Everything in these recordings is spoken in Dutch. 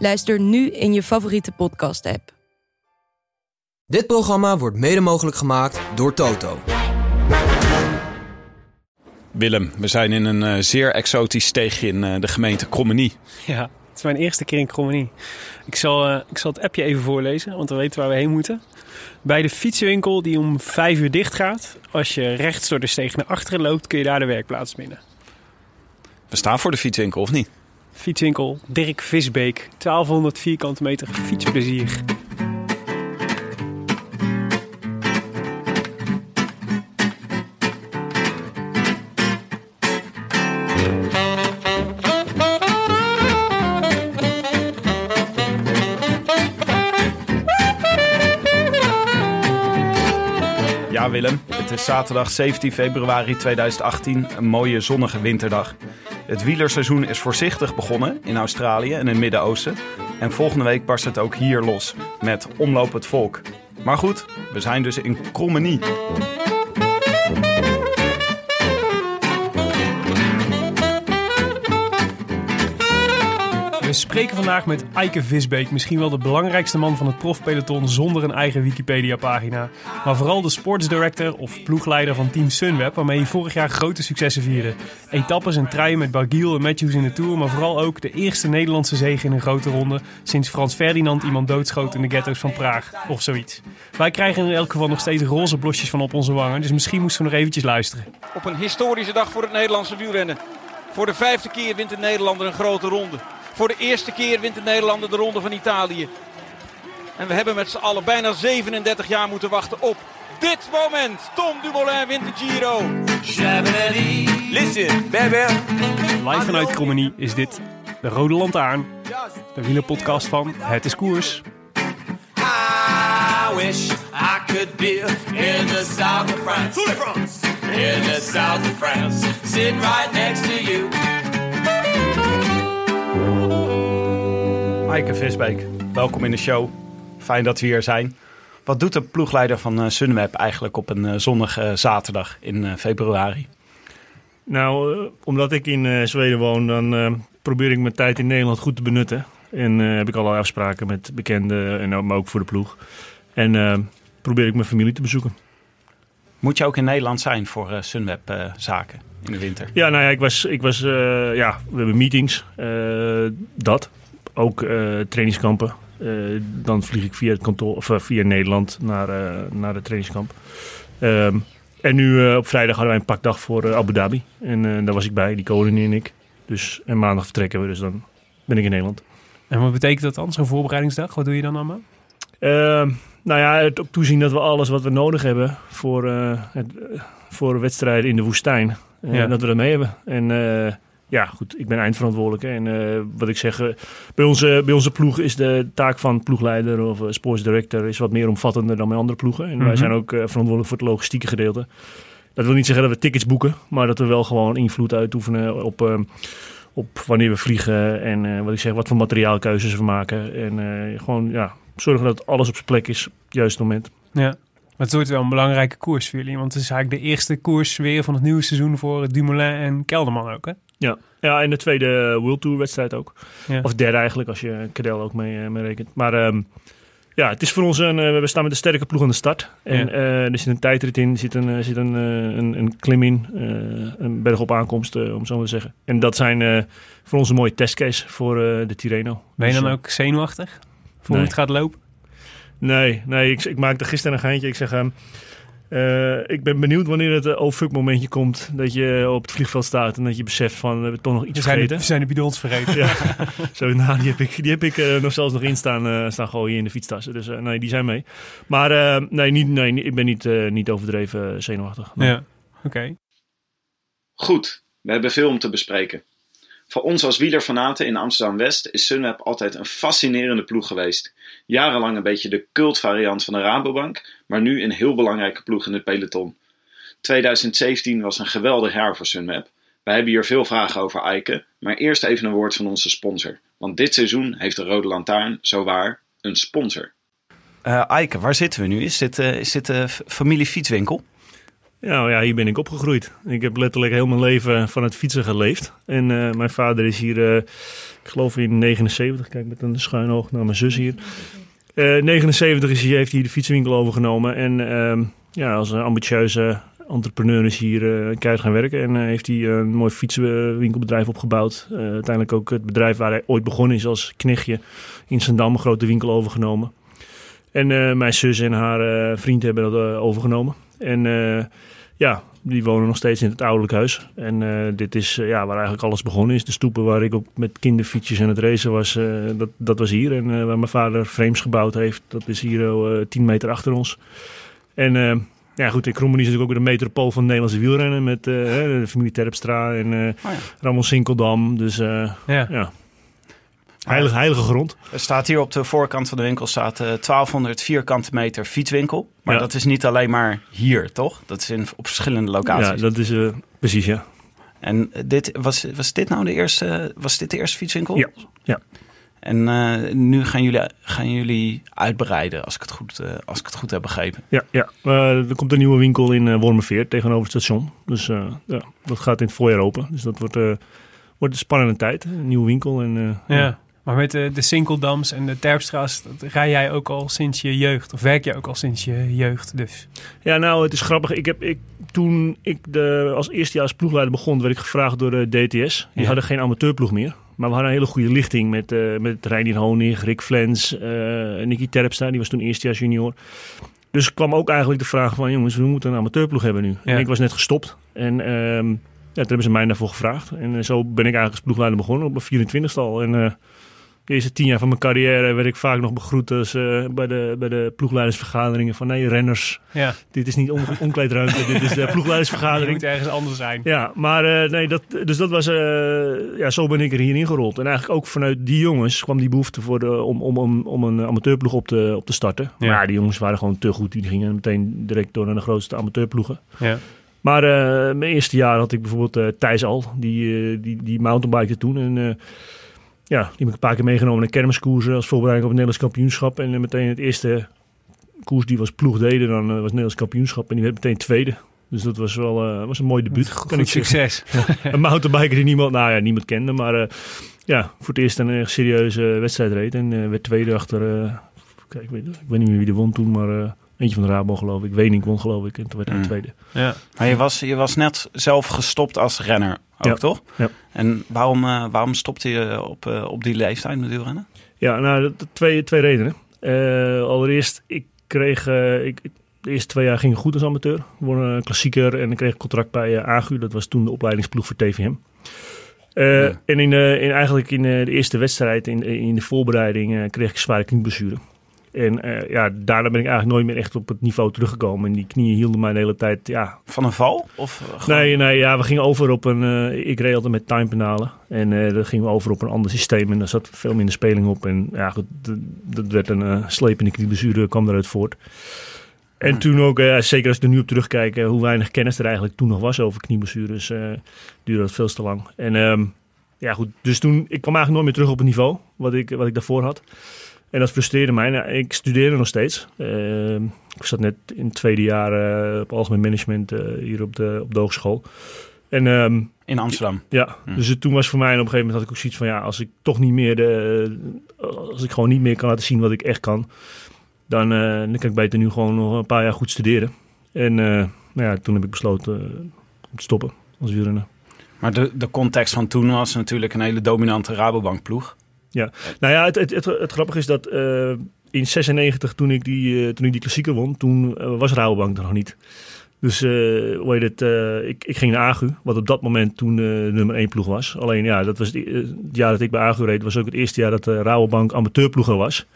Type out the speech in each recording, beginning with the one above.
Luister nu in je favoriete podcast-app. Dit programma wordt mede mogelijk gemaakt door Toto. Willem, we zijn in een uh, zeer exotisch steegje in uh, de gemeente Krommenie. Ja, het is mijn eerste keer in Krommenie. Ik zal, uh, ik zal het appje even voorlezen, want we weten waar we heen moeten. Bij de fietsenwinkel die om vijf uur dicht gaat. Als je rechts door de steeg naar achteren loopt, kun je daar de werkplaats binnen. We staan voor de fietswinkel, of niet? Fietswinkel Dirk Visbeek. 1200 vierkante meter fietsplezier. Het is zaterdag 17 februari 2018, een mooie zonnige winterdag. Het wielerseizoen is voorzichtig begonnen in Australië en het Midden-Oosten. En volgende week barst het ook hier los met Omloop het Volk. Maar goed, we zijn dus in Krommenie. Spreken vandaag met Eike Visbeek, misschien wel de belangrijkste man van het profpeloton zonder een eigen Wikipedia-pagina. Maar vooral de sportsdirector of ploegleider van Team Sunweb, waarmee hij vorig jaar grote successen vierde. Etappes en truien met Bargiel en Matthews in de Tour, maar vooral ook de eerste Nederlandse zege in een grote ronde sinds Frans Ferdinand iemand doodschoot in de ghetto's van Praag of zoiets. Wij krijgen in elk geval nog steeds roze blosjes van op onze wangen, dus misschien moesten we nog eventjes luisteren. Op een historische dag voor het Nederlandse wielrennen. Voor de vijfde keer wint de Nederlander een grote ronde. Voor de eerste keer wint de Nederlander de Ronde van Italië. En we hebben met z'n allen bijna 37 jaar moeten wachten op dit moment. Tom Dumoulin wint de Giro. Listen, baby. Live vanuit Krommenie is dit de Rode Lantaarn, de wielerpodcast van Het is Koers. I wish I could be in the south of France. In the south of France. Sitting right next to you. Eike Visbeek, welkom in de show. Fijn dat we hier zijn. Wat doet de ploegleider van uh, Sunweb eigenlijk op een uh, zonnige zaterdag in februari? Nou, omdat ik in Zweden woon, dan probeer ik mijn tijd in Nederland goed te benutten. En heb ik allerlei afspraken met bekenden, en ook, maar ook voor de ploeg. En probeer ik mijn familie te bezoeken. Moet je ook in Nederland zijn voor Sunweb zaken in de winter? Ja, nou ja, ik was, ik was ja, we hebben meetings, dat ook uh, trainingskampen. Uh, dan vlieg ik via, het kantoor, of, uh, via Nederland naar, naar de trainingskamp. Um, en nu op vrijdag hadden wij een pakdag voor Abu Dhabi. En daar was ik bij, die koning en ik. Dus, en maandag vertrekken we, dus dan ben ik in Nederland. En wat betekent dat dan, zo'n voorbereidingsdag? Wat doe je dan allemaal? Ehm, nou ja, het ook toezien dat we alles wat we nodig hebben voor, het, voor wedstrijden in de woestijn, ja. dat we dat mee hebben. En ja, goed, ik ben eindverantwoordelijk. En uh, wat ik zeg, uh, bij, onze, bij onze ploeg is de taak van ploegleider of uh, sportsdirector is wat meer omvattender dan bij andere ploegen. En mm -hmm. wij zijn ook verantwoordelijk voor het logistieke gedeelte. Dat wil niet zeggen dat we tickets boeken, maar dat we wel gewoon invloed uitoefenen op, op wanneer we vliegen en wat ik zeg, wat voor materiaalkeuzes we maken. En gewoon ja, zorgen dat alles op zijn plek is op het juiste moment. Ja. Maar het wordt wel een belangrijke koers voor jullie. Want het is eigenlijk de eerste koers weer van het nieuwe seizoen voor Dumoulin en Kelderman ook, hè? Ja, ja en de tweede World Tour wedstrijd ook. Ja. Of derde eigenlijk, als je Cadel ook mee, mee rekent. Maar um, ja, het is voor ons een... Uh, we staan met een sterke ploeg aan de start. En ja. uh, er zit een tijdrit in, er zit een, zit een, een, een klim in. Uh, een berg op aankomst, om zo maar te zeggen. En dat zijn voor ons een mooie testcase voor de Tirreno. Ben je dan dus, ook zenuwachtig? Voor nee. hoe het gaat lopen? Nee, nee ik, ik maakte gisteren een geintje. Ik zeg... Um, uh, ik ben benieuwd wanneer het uh, oh fuck momentje komt dat je op het vliegveld staat en dat je beseft van we hebben toch nog iets we zijn vergeten. De, we zijn de bidons vergeten. ja. Zo, nou, die heb ik, die heb ik uh, nog zelfs nog in staan, staan gooien in de fietstassen. Dus nee, die zijn mee. Maar nee, niet, nee, ik ben niet, niet overdreven zenuwachtig. Nee. Ja, oké. Okay. Goed, we hebben veel om te bespreken. Voor ons als wielerfanaten in Amsterdam-West is Sunweb altijd een fascinerende ploeg geweest. Jarenlang een beetje de cultvariant van de Rabobank, maar nu een heel belangrijke ploeg in het peloton. 2017 was een geweldig jaar voor Sunweb. Wij hebben hier veel vragen over Eike, maar eerst even een woord van onze sponsor. Want dit seizoen heeft de Rode Lantaarn, zowaar, een sponsor. Uh, waar zitten we nu? Is dit, uh, is dit de familie fietswinkel? Nou ja, hier ben ik opgegroeid. Ik heb letterlijk heel mijn leven van het fietsen geleefd. En uh, mijn vader is hier, ik geloof in 79, kijk met een schuin oog naar mijn zus hier. 79 is hij, heeft hij de fietswinkel overgenomen. En ehm, ja, als een ambitieuze entrepreneur is hier uh, keihard gaan werken. En uh, heeft hij een mooi fietswinkelbedrijf opgebouwd. Uh, uiteindelijk ook het bedrijf waar hij ooit begonnen is als knechtje in Zandam, een grote winkel overgenomen. En mijn zus en haar vriend hebben dat overgenomen. En ja, die wonen nog steeds in het ouderlijk huis. En dit is ja, waar eigenlijk alles begonnen is. De stoepen waar ik ook met kinderfietsjes aan het racen was, dat, dat was hier. En waar mijn vader frames gebouwd heeft, dat is hier tien meter achter ons. En ja, goed, in Krommenie is natuurlijk ook de metropool van het Nederlandse wielrennen. Met uh, de familie Terpstra en uh, oh, ja. Ramon Sinkeldam. Dus uh, ja. ja. Heilige, heilige grond. Er staat hier op de voorkant van de winkel staat 1200 vierkante meter fietswinkel. Maar ja. dat is niet alleen maar hier, toch? Dat is in, op verschillende locaties. Ja, dat is precies, ja. En dit, was, was dit nou de eerste, was dit de eerste fietswinkel? Ja, ja. En uh, nu gaan jullie, gaan jullie uitbreiden, als ik het goed, uh, als ik het goed heb begrepen. Ja, ja. Uh, er komt een nieuwe winkel in Wormerveer tegenover het station. Dus ja, dat gaat in het voorjaar open. Dus dat wordt, wordt een spannende tijd. Een nieuwe winkel. En, ja. Maar met de, de Sinkeldams en de Terpstraat rij jij ook al sinds je jeugd? Of werk jij ook al sinds je jeugd dus? Ja, nou, het is grappig. Ik heb, ik, toen ik de, als eerstejaars ploegleider begon, werd ik gevraagd door de DTS. Die hadden geen amateurploeg meer. Maar we hadden een hele goede lichting met, uh, met Reinier Honig, Rick Flens, uh, Nicky Terpstra. Die was toen eerstejaars junior. Dus kwam ook eigenlijk de vraag van, jongens, we moeten een amateurploeg hebben nu. En ik was net gestopt. En um, ja, toen hebben ze mij daarvoor gevraagd. En uh, zo ben ik eigenlijk als ploegleider begonnen op mijn 24ste al. En de eerste tien jaar van mijn carrière werd ik vaak nog begroet als, uh, bij, de, bij de ploegleidersvergaderingen van nee, renners. Ja. Dit is niet on onkleedruimte, dit is de ploegleidersvergadering. Je moet ergens anders zijn. Ja, maar uh, nee, dat, dus dat was, uh, ja, zo ben ik er hierin gerold. En eigenlijk ook vanuit die jongens kwam die behoefte voor de, om, om, om, om een amateurploeg op te, op te starten. Ja. Maar die jongens waren gewoon te goed. Die gingen meteen direct door naar de grootste amateurploegen. Ja. Maar mijn eerste jaar had ik bijvoorbeeld Thijs Al, die, die, die mountainbikte toen. En ja, die heb ik een paar keer meegenomen naar kermiskoersen als voorbereiding op het Nederlands kampioenschap. En meteen het eerste koers die was ploeg deden, dan uh, was het Nederlands kampioenschap. En die werd meteen tweede. Dus dat was wel uh, was een mooi debuut. Goed, kan ik succes. een mountainbiker die niemand, nou ja, niemand kende. Maar uh, ja, voor het eerst een echt serieuze wedstrijd reed. En werd tweede achter, kijk, ik, weet, ik weet niet meer wie de won toen, maar Eentje van de Rabo geloof ik. Wening won geloof ik. En toen werd hij mm. tweede. Ja. Maar je was, je was net zelf gestopt als renner ook, toch? Ja. En waarom, uh, waarom stopte je op, uh, op die leeftijd met wielrennen? Ja, nou, twee, twee redenen. Uh, allereerst, ik kreeg... ik, de eerste twee jaar ging goed als amateur. Won een klassieker en ik kreeg een contract bij Agu. Dat was toen de opleidingsploeg voor TVM. Uh, ja. En in, in, eigenlijk in de eerste wedstrijd, in, in de voorbereiding, kreeg ik zware knieblessure. En uh, ja, daarna ben ik eigenlijk nooit meer echt op het niveau teruggekomen. En die knieën hielden mij de hele tijd, ja... Van een val? Of Nee, nee, ja, we gingen over op een... Uh, ik reed altijd met timepenalen. En uh, dan gingen we over op een ander systeem. En daar zat veel minder speling op. En ja, goed, dat werd een slepende knieblessure, kwam eruit voort. En hmm. toen ook, zeker als ik er nu op terugkijk, hoe weinig kennis er eigenlijk toen nog was over knieblessures, duurde dat veel te lang. En um, ja, goed, dus toen, ik kwam eigenlijk nooit meer terug op het niveau wat ik, wat ik daarvoor had. En dat frustreerde mij. Nou, ik studeerde nog steeds. Uh, ik zat net in het tweede jaar uh, op algemeen management uh, hier op de, op de hogeschool. En, um, in Amsterdam? Ja, hm. dus toen was voor mij en op een gegeven moment had ik ook zoiets van... ja, als ik toch niet meer de... als ik gewoon niet meer kan laten zien wat ik echt kan... dan, dan kan ik beter nu gewoon nog een paar jaar goed studeren. En nou ja, toen heb ik besloten om te stoppen als wielrenner. Maar de, de context van toen was natuurlijk een hele dominante Rabobank ploeg. Ja, nou ja, het, het, het, grappige is dat uh, in 96 toen ik die, uh, toen ik die klassieker won, toen uh, was Rabobank er nog niet. Dus hoe heet het, ik, ik ging naar Agu, wat op dat moment toen nummer 1 ploeg was. Alleen ja, dat was het, jaar dat ik bij Agu reed, was ook het eerste jaar dat de Rabobank amateurploeger was.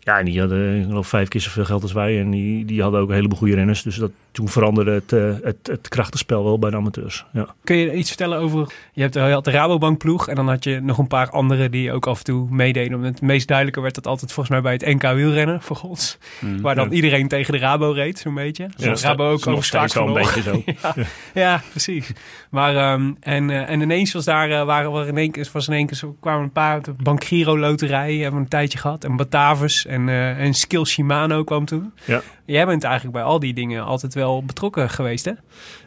Ja, en die hadden ik geloof vijf keer zoveel geld als wij en die, die hadden ook een heleboel goede renners. Dus dat, toen veranderde het, uh, het, het krachtenspel wel bij de amateurs. Ja. Kun je iets vertellen over... Je, hebt, je had de Rabobank ploeg en dan had je nog een paar andere die ook af en toe meededen. Het meest duidelijker werd dat altijd volgens mij bij het NK wielrennen, voor gods. Mm, waar dan iedereen tegen de Rabo reed, zo'n beetje. Ja, Rabo ook nog wel een beetje zo. ja, ja, precies. Maar, um, en, uh, en ineens was daar, uh, waren we in één keer, was in één keer, zo kwamen een paar, de Bank Giro loterij hebben we een tijdje gehad. En Batavus en, uh, en Skill Shimano kwam toen. Ja. Jij bent eigenlijk bij al die dingen altijd wel betrokken geweest, hè?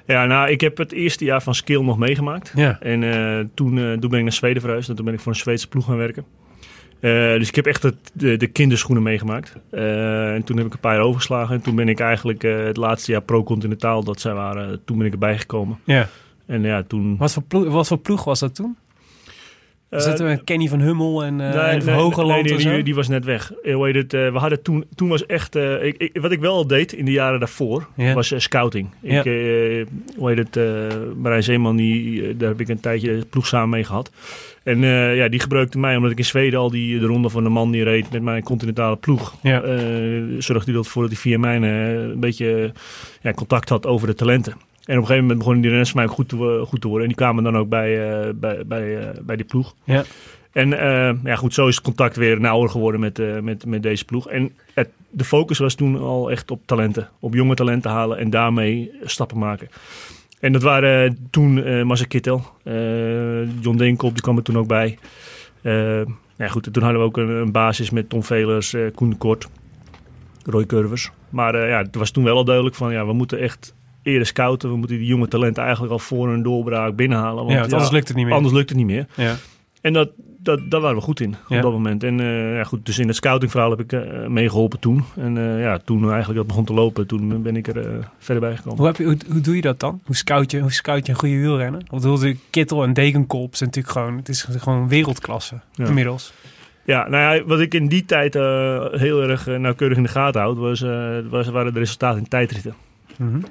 Ja, nou, ik heb het eerste jaar van Skill nog meegemaakt. Ja. En uh, toen, uh, toen ben ik naar Zweden verhuisd en toen ben ik voor een Zweedse ploeg gaan werken. Uh, dus ik heb echt het, de, de kinderschoenen meegemaakt. en toen heb ik een paar jaar overgeslagen. En toen ben ik eigenlijk het laatste jaar pro-continentaal dat zij waren, toen ben ik erbij gekomen. Ja. En ja, toen... Wat voor ploeg, wat voor ploeg was dat toen? Zitten we Kenny van Hummel en, uh, nee, en nee, Hogeland nee, die, die was net weg. Uh, we hadden toen, toen was echt, ik, ik, wat ik wel deed in de jaren daarvoor, was scouting. Ja. Ik, eh, hoe heet het, Marijn Zeeman, die, daar heb ik een tijdje de ploeg samen mee gehad. En ja, die gebruikte mij, omdat ik in Zweden al die, de ronde van de man die reed met mijn continentale ploeg. Ja. zorgde hij ervoor dat hij via mij een beetje ja, contact had over de talenten. En op een gegeven moment begonnen die renners mij ook goed te, goed te worden. En die kwamen dan ook bij, uh, bij, bij, uh, bij die ploeg. Ja. En uh, ja, goed, zo is het contact weer nauwer geworden met, met, met deze ploeg. En het, de focus was toen al echt op talenten. Op jonge talenten halen en daarmee stappen maken. En dat waren toen uh, Kittel, John Deenkop, die kwam er toen ook bij. ja, goed, toen hadden we ook een, een basis met Tom Velers, Koen de Kort, Roy Curvers. Maar ja, het was toen wel al duidelijk van, ja, we moeten echt eerder scouten. We moeten die jonge talenten eigenlijk al voor een doorbraak binnenhalen. Want, ja, want anders lukt het niet meer. Anders lukt het niet meer. Ja. En dat, dat, daar waren we goed in op dat moment. En uh, ja, goed, dus in het scoutingverhaal heb ik uh, meegeholpen toen. En uh, ja, toen eigenlijk dat begon te lopen, toen ben ik er verder bij gekomen. Hoe, heb je, hoe, hoe, doe je dat dan? Hoe scout je, hoe scout je een goede wielrenner? Want de Kittel en Degenkop zijn natuurlijk gewoon, het is gewoon wereldklasse Ja. inmiddels. Ja, nou ja, wat ik in die tijd heel erg nauwkeurig in de gaten houd, was, was, waren de resultaten in tijdritten. Mm -hmm.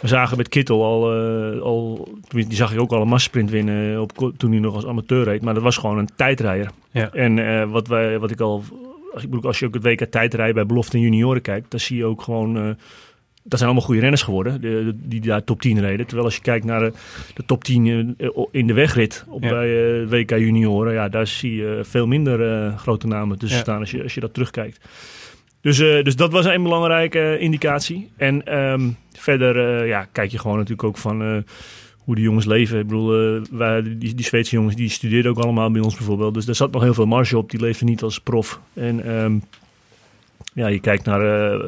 We zagen met Kittel al, uh, al die zag ik ook al een massasprint winnen op, toen hij nog als amateur reed. Maar dat was gewoon een tijdrijder. Ja. En uh, wat, wij, wat ik al, als, ik bedoel, als je ook het WK tijdrijden bij belofte en junioren kijkt, dan zie je ook gewoon, uh, dat zijn allemaal goede renners geworden, de, de, die daar top 10 reden. Terwijl als je kijkt naar de, de top 10 in de wegrit op, Ja. bij WK junioren, ja, daar zie je veel minder grote namen tussen Ja. staan als je, als je dat terugkijkt. Dus, uh, dus dat was een belangrijke indicatie. En um, verder uh, ja, kijk je gewoon natuurlijk ook van uh, hoe de jongens leven. Ik bedoel, wij, die, die Zweedse jongens die studeerden ook allemaal bij ons bijvoorbeeld. Dus daar zat nog heel veel marge op. Die leefden niet als prof. En um, ja, je kijkt naar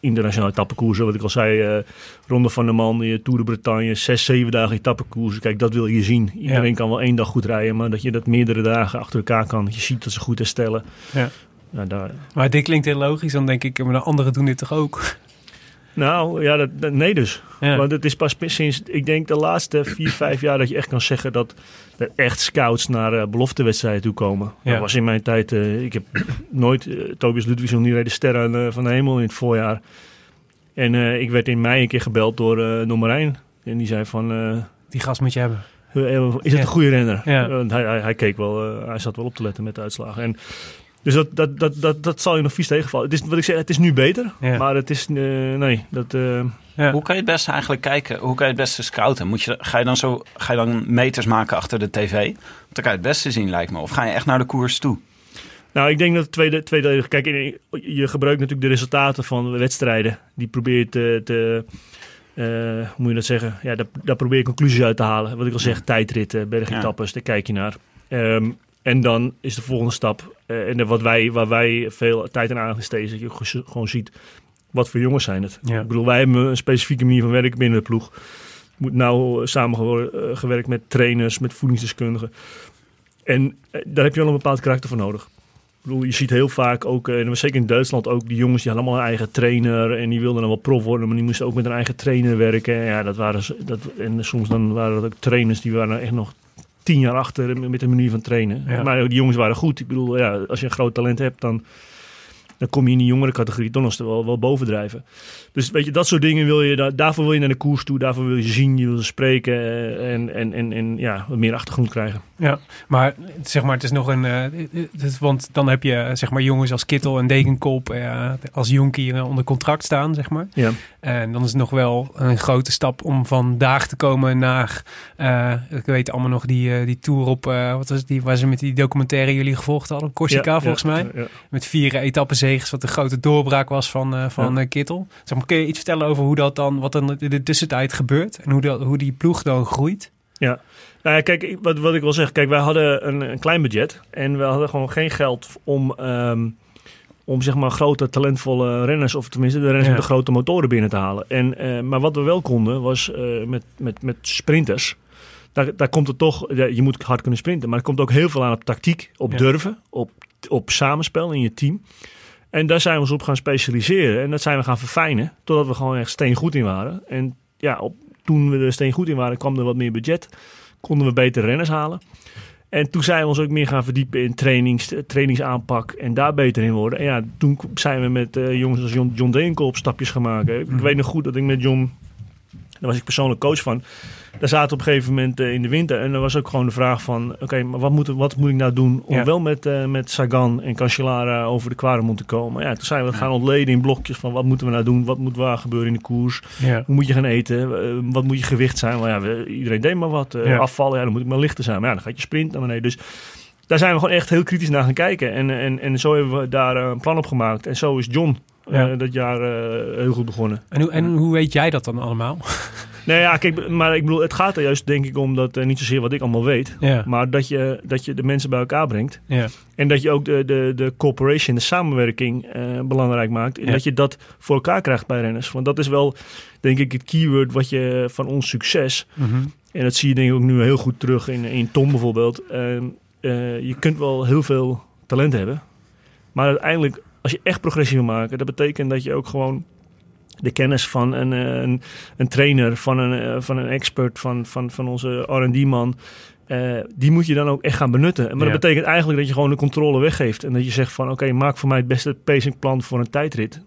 internationale etappekoersen. Wat ik al zei, Ronde van de Man, Tour de Bretagne. Zes, zeven dagen etappekoersen. Kijk, dat wil je zien. Iedereen Ja. kan wel één dag goed rijden. Maar dat je dat meerdere dagen achter elkaar kan. Dat je ziet dat ze goed herstellen. Ja. Ja, daar, Maar dit klinkt heel logisch. Dan denk ik, maar de anderen doen dit toch ook? Nou, ja, dat, dat- nee dus. Ja. Want het is pas sinds, ik denk de laatste vier, vijf jaar dat je echt kan zeggen dat er echt scouts naar eh, beloftewedstrijden toe komen. Ja. Dat was in mijn tijd, eh, ik heb nooit, eh, Tobias Ludwigson die reed de sterren van de hemel in het voorjaar. En ik werd in mei een keer gebeld door, door Marijn. En die zei van, Die gast moet je hebben. is het Ja. een goede renner? Hij, hij, hij keek wel, hij zat wel op te letten met de uitslagen. En, dus dat, dat, dat, dat, dat zal je nog vies tegenvallen. Het is, wat ik zeg, het is nu beter. Ja. Maar het is, eh, nee, dat... eh, Ja. Hoe kan je het beste eigenlijk kijken? Hoe kan je het beste scouten? Moet je, ga, je dan zo, ga je dan meters maken achter de tv? Want dan kan je het beste zien, lijkt me. Of ga je echt naar de koers toe? Nou, ik denk dat het tweede, tweede kijk, je je gebruikt natuurlijk de resultaten van de wedstrijden. Die probeert te, te eh, hoe moet je dat zeggen? Ja, daar, daar probeer je conclusies uit te halen. Wat ik al zeg, tijdritten, bergetappes, daar kijk je naar. Ehm, en dan is de volgende stap, eh, en wat wij, waar wij veel tijd en aandacht in steken, dat je gewoon ziet, wat voor jongens zijn het? Ja. Ik bedoel, wij hebben een specifieke manier van werken binnen de ploeg. Moet nou samengewerkt met trainers, met voedingsdeskundigen. En eh, daar heb je wel een bepaald karakter voor nodig. Ik bedoel, je ziet heel vaak ook, eh, en zeker in Duitsland ook, die jongens die hadden allemaal een eigen trainer. En die wilden dan wel prof worden, maar die moesten ook met een eigen trainer werken. En Ja, dat waren, dat, en soms dan waren dat ook trainers die waren echt nog tien jaar achter met de manier van trainen. Ja. Maar die jongens waren goed. Ik bedoel, ja, als je een groot talent hebt, dan, dan kom je in die jongere categorie toch nog wel, wel bovendrijven. Dus weet je, dat soort dingen wil je, da- daarvoor wil je naar de koers toe, daarvoor wil je zien, je wil spreken eh, en, en, en, en ja, wat meer achtergrond krijgen. Ja, maar zeg maar, het is nog een. eh, het- want dan heb je zeg maar jongens als Kittel en Degenkop eh, als jonkie eh, onder contract staan, zeg maar. Ja. En dan is het nog wel een grote stap om vandaag te komen naar. eh, ik weet allemaal nog die, eh, die tour op. eh, wat was het, die waar ze met die documentaire jullie gevolgd hadden? Corsica, Ja, volgens ja, mij. ja. Met vier etappenzegers, wat de grote doorbraak was van, eh, van eh, Kittel. Zeg maar, kun je iets vertellen over hoe dat dan, wat dan in de tussentijd gebeurt? En hoe, dat, hoe die ploeg dan groeit? Ja, nou ja, kijk, wat, wat ik wil zeggen. Kijk, wij hadden een, een klein budget. En we hadden gewoon geen geld om, ehm, om zeg maar grote, talentvolle renners... of tenminste de renners Ja. met de grote motoren binnen te halen. En, eh, maar wat we wel konden, was eh, met, met, met sprinters... Daar, daar komt het toch... ja, je moet hard kunnen sprinten. Maar er komt ook heel veel aan op tactiek, op Ja. durven... Op, op samenspel in je team. En daar zijn we ons op gaan specialiseren. En dat zijn we gaan verfijnen. Totdat we gewoon echt steengoed in waren. En ja, op, toen we er steengoed in waren, kwam er wat meer budget konden we betere renners halen. En toen zijn we ons ook meer gaan verdiepen in trainings, trainingsaanpak en daar beter in worden. En ja, toen zijn we met eh, jongens als John, John Deenkolp stapjes gaan maken. Ik weet nog goed dat ik met John, daar was ik persoonlijk coach van. Daar zaten op een gegeven moment eh, in de winter. En er was ook gewoon de vraag van, oké, maar wat moet, wat moet ik nou doen om Ja. wel met, eh, met Sagan en Cancellara over de Quaremont te komen? Ja, toen zijn we gaan ontleden in blokjes van wat moeten we nou doen? Wat moet waar gebeuren in de koers? Ja. Hoe moet je gaan eten? Eh, wat moet je gewicht zijn? Ja, we- iedereen deed maar wat. Ja. Afvallen, ja, dan moet ik maar lichter zijn. Maar ja, dan gaat je sprint naar beneden. Dus daar zijn we gewoon echt heel kritisch naar gaan kijken. En, en, en zo hebben we daar een plan op gemaakt. En zo is John Ja. dat jaar eh, heel goed begonnen. En, hoe, en hoe weet jij dat dan allemaal? Nee, ja, kijk, maar ik bedoel, het gaat er juist denk ik om dat eh, niet zozeer wat ik allemaal weet. Ja. Maar dat je, dat je de mensen bij elkaar brengt. Ja. En dat je ook de, de, de cooperation, de samenwerking eh, belangrijk maakt. En Ja. dat je dat voor elkaar krijgt bij renners. Want dat is wel, denk ik, het keyword wat je van ons succes. Mhm. En dat zie je denk ik ook nu heel goed terug in, in Tom bijvoorbeeld. Ehm, eh, je kunt wel heel veel talent hebben. Maar uiteindelijk, als je echt progressie wil maken, dat betekent dat je ook gewoon de kennis van een, eh, een, een trainer, van een, eh, van een expert, van, van, van onze RD-man. eh, die moet je dan ook echt gaan benutten. Maar Ja. dat betekent eigenlijk dat je gewoon de controle weggeeft. En dat je zegt van oké, maak voor mij het beste pacingplan voor een tijdrit.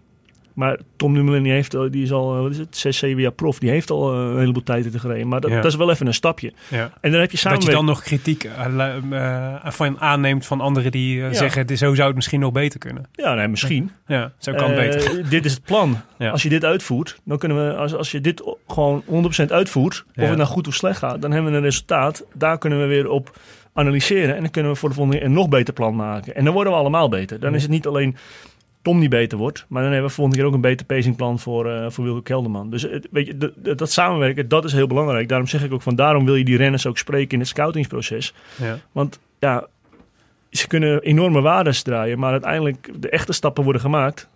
Maar Tom Dumoulin die heeft, al- die is al, eh, wat is het, 6, 7 jaar prof. Die heeft al eh, een heleboel tijdritten gereden. Maar dat, Ja. dat is wel even een stapje. Ja. En dan heb je Dat samen je dan nog kritiek eh, van aanneemt van anderen die Ja. zeggen, "Dit- zo zou het misschien nog beter kunnen. Ja, nee, misschien. Ja, zo kan het beter. Dit is het plan. Als je dit uitvoert, dan kunnen we, als, als je dit gewoon 100% uitvoert, of het nou goed of slecht gaat, dan hebben we een resultaat. Daar kunnen we weer op analyseren en dan kunnen we voor de volgende keer een nog beter plan maken. En dan worden we allemaal beter. Dan is het niet alleen Tom die beter wordt, maar dan hebben we volgende keer ook een beter pacingplan voor, eh voor Wilco Kelderman. Dus het, weet je, dat- samenwerken, dat is heel belangrijk. Daarom zeg ik ook van, daarom wil je die renners ook spreken in het scoutingsproces. Ja. Want ja, ze kunnen enorme waardes draaien, maar uiteindelijk de echte stappen worden gemaakt.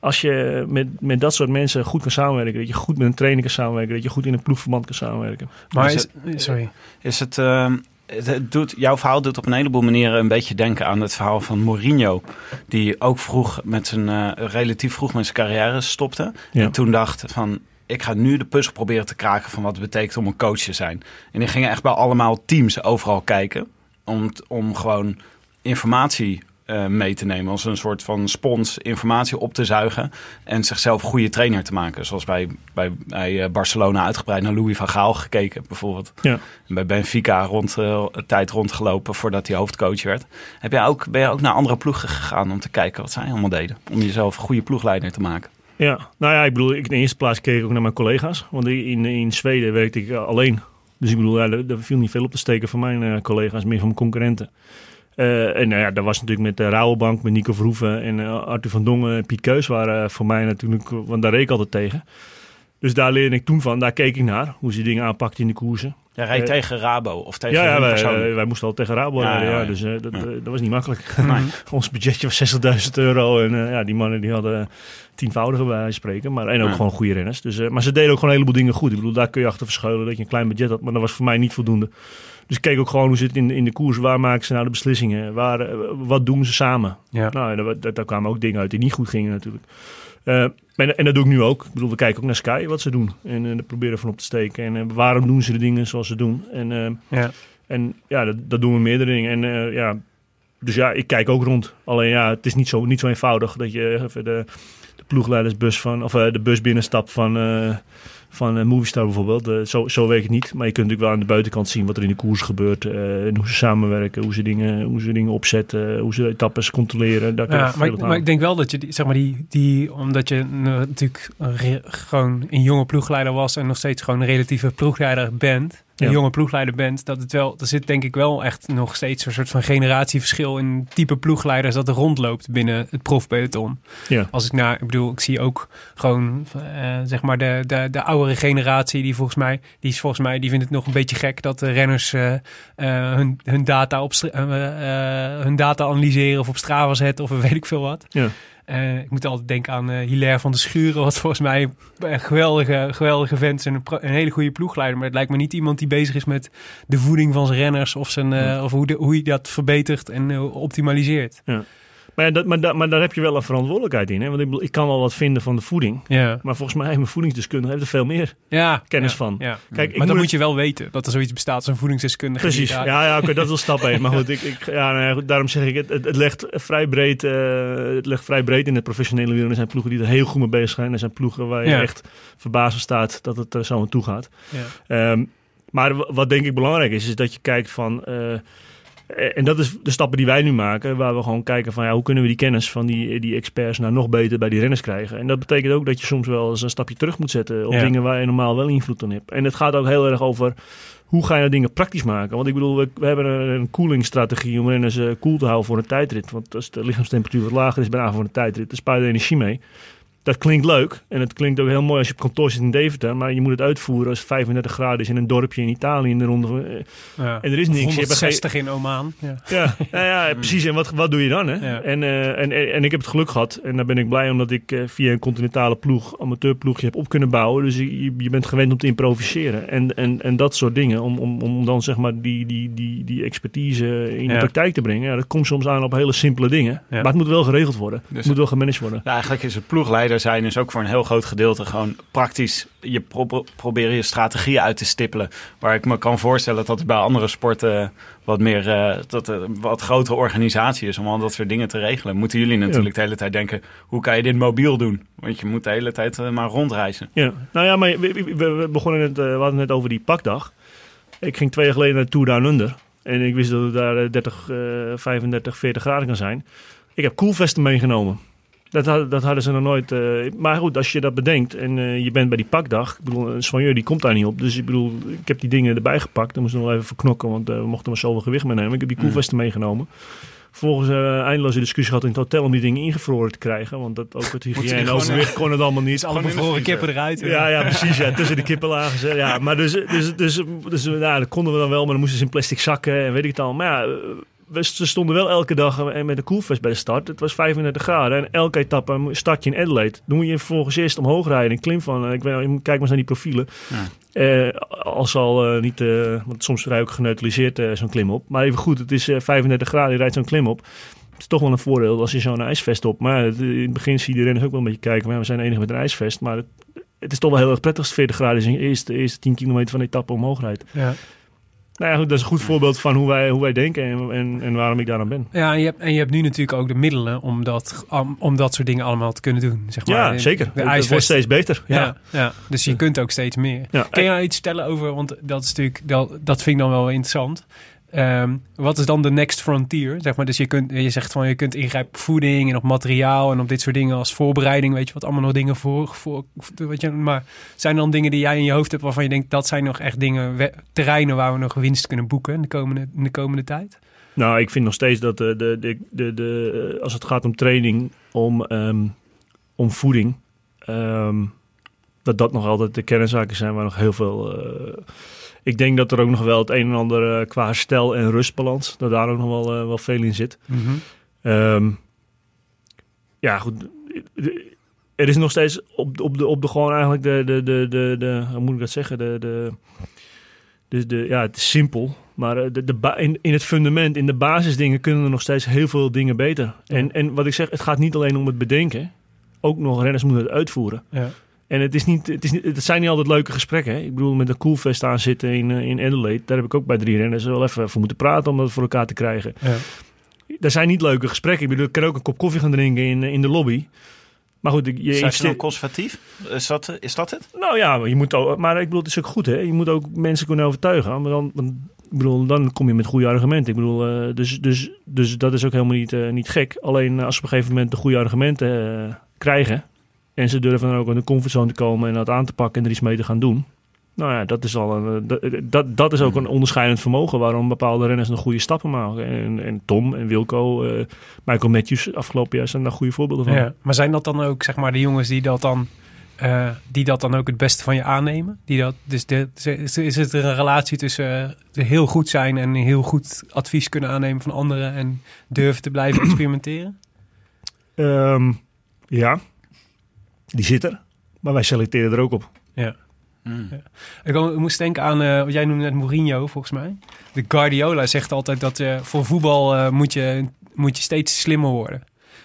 Als je met, met dat soort mensen goed kan samenwerken, dat je goed met een trainer kan samenwerken, dat je goed in een ploegverband kan samenwerken. Maar Is is, sorry. Is het, ehm, het, doet, jouw verhaal doet op een heleboel manieren een beetje denken aan het verhaal van Mourinho. Die ook vroeg met zijn, eh, relatief vroeg met zijn carrière stopte. Ja. En toen dacht van, ik ga nu de puzzel proberen te kraken van wat het betekent om een coach te zijn. En die gingen echt bij allemaal teams overal kijken. Om, om gewoon informatie eh, mee te nemen. Als een soort van spons informatie op te zuigen. En zichzelf goede trainer te maken. Zoals bij, bij, bij eh, Barcelona uitgebreid naar Louis van Gaal gekeken bijvoorbeeld. Ja. En bij Benfica rond, een tijd rondgelopen voordat hij hoofdcoach werd. Heb jij ook, ben je ook naar andere ploegen gegaan om te kijken wat zij allemaal deden? Om jezelf een goede ploegleider te maken. Ja, nou ja, ik bedoel, ik in de eerste plaats keek ik ook naar mijn collega's. Want in, in Zweden werkte ik alleen. Dus ik bedoel, ja, er, er viel niet veel op te steken van mijn collega's, meer van mijn concurrenten. Eh, en nou ja, dat was natuurlijk met de Rauwenbank, met Nico Verhoeven en eh, Arthur van Dongen en Piet Keus waren eh, voor mij natuurlijk, want daar reed ik altijd tegen. Dus daar leerde ik toen van, daar keek ik naar, hoe ze dingen aanpakten in de koersen. Reed Eh, tegen Rabo of tegen Ja, ja wij, eh, moesten al tegen Rabo Ja, rijden, ja, ja, ja. dus eh, dat, Ja. eh, dat was niet makkelijk. Nee. Ons budgetje was 60.000 euro en eh, ja, die mannen die hadden tienvoudige bij spreken, maar en ook Ja. gewoon goede renners. Dus, eh, maar ze deden ook gewoon een heleboel dingen goed. Ik bedoel, daar kun je achter verschuilen dat je een klein budget had, maar dat was voor mij niet voldoende. Dus ik keek ook gewoon hoe zit het in, in de koers, waar maken ze nou de beslissingen, waar, eh, wat doen ze samen. Ja. Nou, daar, kwamen ook dingen uit die niet goed gingen natuurlijk. Eh, en, en dat doe ik nu ook. Ik bedoel, we kijken ook naar Sky wat ze doen. En eh proberen van op te steken. En waarom doen ze de dingen zoals ze doen? En, Ja. en ja, dat, dat doen we meerdere dingen. En ja, dus ja, ik kijk ook rond. Alleen ja, het is niet zo, niet zo eenvoudig dat je even de, de ploegleidersbus van, of de bus binnenstapt van van uh, Movistar bijvoorbeeld. Uh, zo, zo weet ik het niet. Maar je kunt natuurlijk wel aan de buitenkant zien wat er in de koers gebeurt. Uh, en hoe ze samenwerken, hoe ze dingen, hoe ze dingen opzetten, hoe ze etappes controleren. Daar ja, maar, ik, maar ik denk wel dat je, die, zeg maar, die, die omdat je natuurlijk gewoon een jonge ploegleider was en nog steeds gewoon een relatieve ploegleider bent een jonge ploegleider bent, dat het wel, er zit denk ik wel echt nog steeds een soort van generatieverschil in type ploegleiders dat er rondloopt binnen het profpeloton. Ja. Als ik naar, ik bedoel, ik zie ook gewoon, uh, zeg maar, de, de, de oudere generatie, die volgens mij, die is volgens mij, die vindt het nog een beetje gek dat de renners uh, uh, hun, hun, data op, hun data analyseren of op Strava zetten of weet ik veel wat. Ja. Uh, ik moet altijd denken aan uh, Hilaire van de Schuren, wat volgens mij een geweldige, geweldige vent en een, een, hele goede ploegleider. Maar het lijkt me niet iemand die bezig is met de voeding van zijn renners of, zijn, uh, of hoe, de, hoe hij dat verbetert en optimaliseert. Ja. Maar, dat, maar, maar daar heb je wel een verantwoordelijkheid in. Hè? Want ik, ik kan wel wat vinden van de voeding. Ja. Maar volgens mij heeft mijn voedingsdeskundige heeft er veel meer ja, kennis van. Ja. Kijk, maar dan moet je wel weten dat er zoiets bestaat als een voedingsdeskundige. Precies, ja, ja oké, dat is stap 1. Maar goed, ik, ik, ja, nou goed, daarom zeg ik, het, het, het legt vrij breed, uh, het legt vrij breed in het professionele wielen. Er zijn ploegen die er heel goed mee bezig zijn. Er zijn ploegen waar je echt verbazen staat dat het er zo aan toe gaat. Um, maar wat denk ik belangrijk is, is dat je kijkt van... Uh, eh, en dat is de stappen die wij nu maken, waar we gewoon kijken van ja, hoe kunnen we die kennis van die, die experts nou nog beter bij die renners krijgen. En dat betekent ook dat je soms wel eens een stapje terug moet zetten op dingen waar je normaal wel invloed op hebt. En het gaat ook heel erg over hoe ga je nou dingen praktisch maken. Want ik bedoel, we, we hebben een, een koelingstrategie om renners uh, koel te houden voor een tijdrit. Want als de lichaamstemperatuur wat lager is bijna voor een tijdrit, dan spaar je energie mee dat klinkt leuk. En het klinkt ook heel mooi als je op kantoor zit in Deventer. Maar je moet het uitvoeren als het 35 graden is in een dorpje in Italië in de ronde. Eh, ja. En er is niks. 160 in Oman. Ja, ja, ja, precies. En wat, wat doe je dan? Hè? En, uh, en, en, ik heb het geluk gehad. En daar ben ik blij omdat ik uh, via een continentale ploeg, amateurploegje heb op kunnen bouwen. Dus je, je bent gewend om te improviseren. En, en, en dat soort dingen. Om, om, om dan zeg maar die, die, die, die expertise in de praktijk te brengen. Ja, dat komt soms aan op hele simpele dingen. Maar het moet wel geregeld worden. Dus het moet wel gemanaged worden. Ja, eigenlijk is het ploegleider zijn is ook voor een heel groot gedeelte gewoon praktisch je pro proberen je strategieën uit te stippelen. Waar ik me kan voorstellen dat het bij andere sporten wat meer uh, dat een wat grotere organisatie is om al dat soort dingen te regelen. Moeten jullie natuurlijk de hele tijd denken, hoe kan je dit mobiel doen? Want je moet de hele tijd uh, maar rondreizen. Ja, nou ja, maar we, we, begonnen net, uh, we hadden net over die pakdag. Ik ging twee jaar geleden naar Tour Down Under. En ik wist dat het daar 30, 35, 40 graden kan zijn. Ik heb koelvesten meegenomen. Dat, dat hadden ze nog nooit. Uh, maar goed, als je dat bedenkt en uh, je bent bij die pakdag. Ik bedoel, een soigneur die komt daar niet op. Dus ik bedoel, ik heb die dingen erbij gepakt. Dan moesten we nog even verknokken, want uh, we mochten maar zoveel gewicht meenemen. Ik heb die mm. koelvesten meegenomen. Vervolgens uh, eindeloze discussie gehad in het hotel om die dingen ingevroren te krijgen. Want dat, ook het hygiëne en overwicht kon het allemaal niet. alle bevroren kippen eruit. Ja, ja, precies. Ja, tussen de kippen lagen Ja, maar dus, dus, dus, dus, nou, dat konden we dan wel, maar dan moesten ze in plastic zakken en weet ik het al. Maar ja, we stonden wel elke dag met een koelvest bij de start. Het was 35 graden en elke etappe start je in Adelaide. Dan moet je vervolgens eerst omhoog rijden. Een klim van, eh, ik weet, kijk maar eens naar die profielen. Ja. Uh, als al uh, niet, uh, want soms rij ik ook geneutraliseerd zo'n klim op. Maar even goed, het is 35 graden, je rijdt zo'n klim op. Het is toch wel een voordeel als je zo'n ijsvest op. Maar in het begin zie je de renners ook wel een beetje kijken. Maar we zijn enige met een ijsvest. Maar het, het, is toch wel heel erg prettig als 40 graden is je eerste, eerste 10 kilometer van de etappe omhoog rijdt. Ja. Nou ja, dat is een goed voorbeeld van hoe wij, hoe wij denken en, en, en waarom ik daar aan ben. Ja, en je, hebt, en je hebt nu natuurlijk ook de middelen om dat, om, dat soort dingen allemaal te kunnen doen. Zeg maar. Ja, zeker. De het wordt steeds beter. Ja, ja, dus je kunt ook steeds meer. Ja. Kun je nou iets stellen over, want dat is natuurlijk, dat, dat vind ik dan wel interessant. Ehm, wat is dan de next frontier? Zeg maar, dus je, kunt, je zegt van je kunt ingrijpen op voeding en op materiaal en op dit soort dingen als voorbereiding. Weet je wat allemaal nog dingen voor. voor je, maar zijn er dan dingen die jij in je hoofd hebt waarvan je denkt dat zijn nog echt dingen, terreinen waar we nog winst kunnen boeken in de komende, de komende tijd? Nou, ik vind nog steeds dat de, de, de, de, als het gaat om training, om, ehm, om voeding, ehm, dat dat nog altijd de kernzaken zijn waar nog heel veel. Uh, ik denk dat er ook nog wel het een en ander uh, qua stel en rustbalans, dat daar ook nog wel, uh, wel veel in zit. Mm -hmm. um, ja, goed. Er is nog steeds op, op, de, op de gewoon eigenlijk de, de, de, de, de hoe moet ik dat zeggen, de, de, de, de ja, het is simpel. Maar eh, de, de in, in het fundament, in de basisdingen kunnen er nog steeds heel veel dingen beter. En, en wat ik zeg, het gaat niet alleen om het bedenken. Ook nog renners moeten het uitvoeren. Ja. En het, is niet, het, is niet, het zijn niet altijd leuke gesprekken. Hè? Ik bedoel, met een koelvest aan zitten in, eh, in Adelaide. Daar heb ik ook bij drie renners wel even voor moeten praten om dat voor elkaar te krijgen. Ja. Dat zijn niet leuke gesprekken. Ik bedoel, ik kan ook een kop koffie gaan drinken in, in de lobby. Maar goed, je Zijn investeert... conservatief? Is dat, is dat het? Nou ja, maar je moet ook, maar ik bedoel, het is ook goed, hè? Je moet ook mensen kunnen overtuigen. Maar dan, dan, ik bedoel, dan kom je met goede argumenten. Ik bedoel, eh, dus, dus, dus dat is ook helemaal niet, eh, niet gek. Alleen eh, als ze op een gegeven moment de goede argumenten eh, krijgen en ze durven dan ook in de comfortzone te komen en dat aan te pakken en er iets mee te gaan doen. Nou ja, dat is al een, eh, dat, dat, dat is ook een onderscheidend vermogen waarom bepaalde renners nog goede stappen maken. En, en Tom en Wilco, eh, Michael Matthews afgelopen jaar zijn daar goede voorbeelden van. Ja. Maar zijn dat dan ook zeg maar de jongens die dat dan, eh, die dat dan ook het beste van je aannemen? Die dat, dus de, is is het een relatie tussen eh, heel goed zijn en heel goed advies kunnen aannemen van anderen en durven te blijven experimenteren? Ehm, ja, die zit er. Maar wij selecteren er ook op. Ja. Ik wou- ik moest denken aan, eh, wat jij noemde net Mourinho volgens mij. De Guardiola zegt altijd dat eh, voor voetbal eh, moet, je, moet je steeds slimmer worden.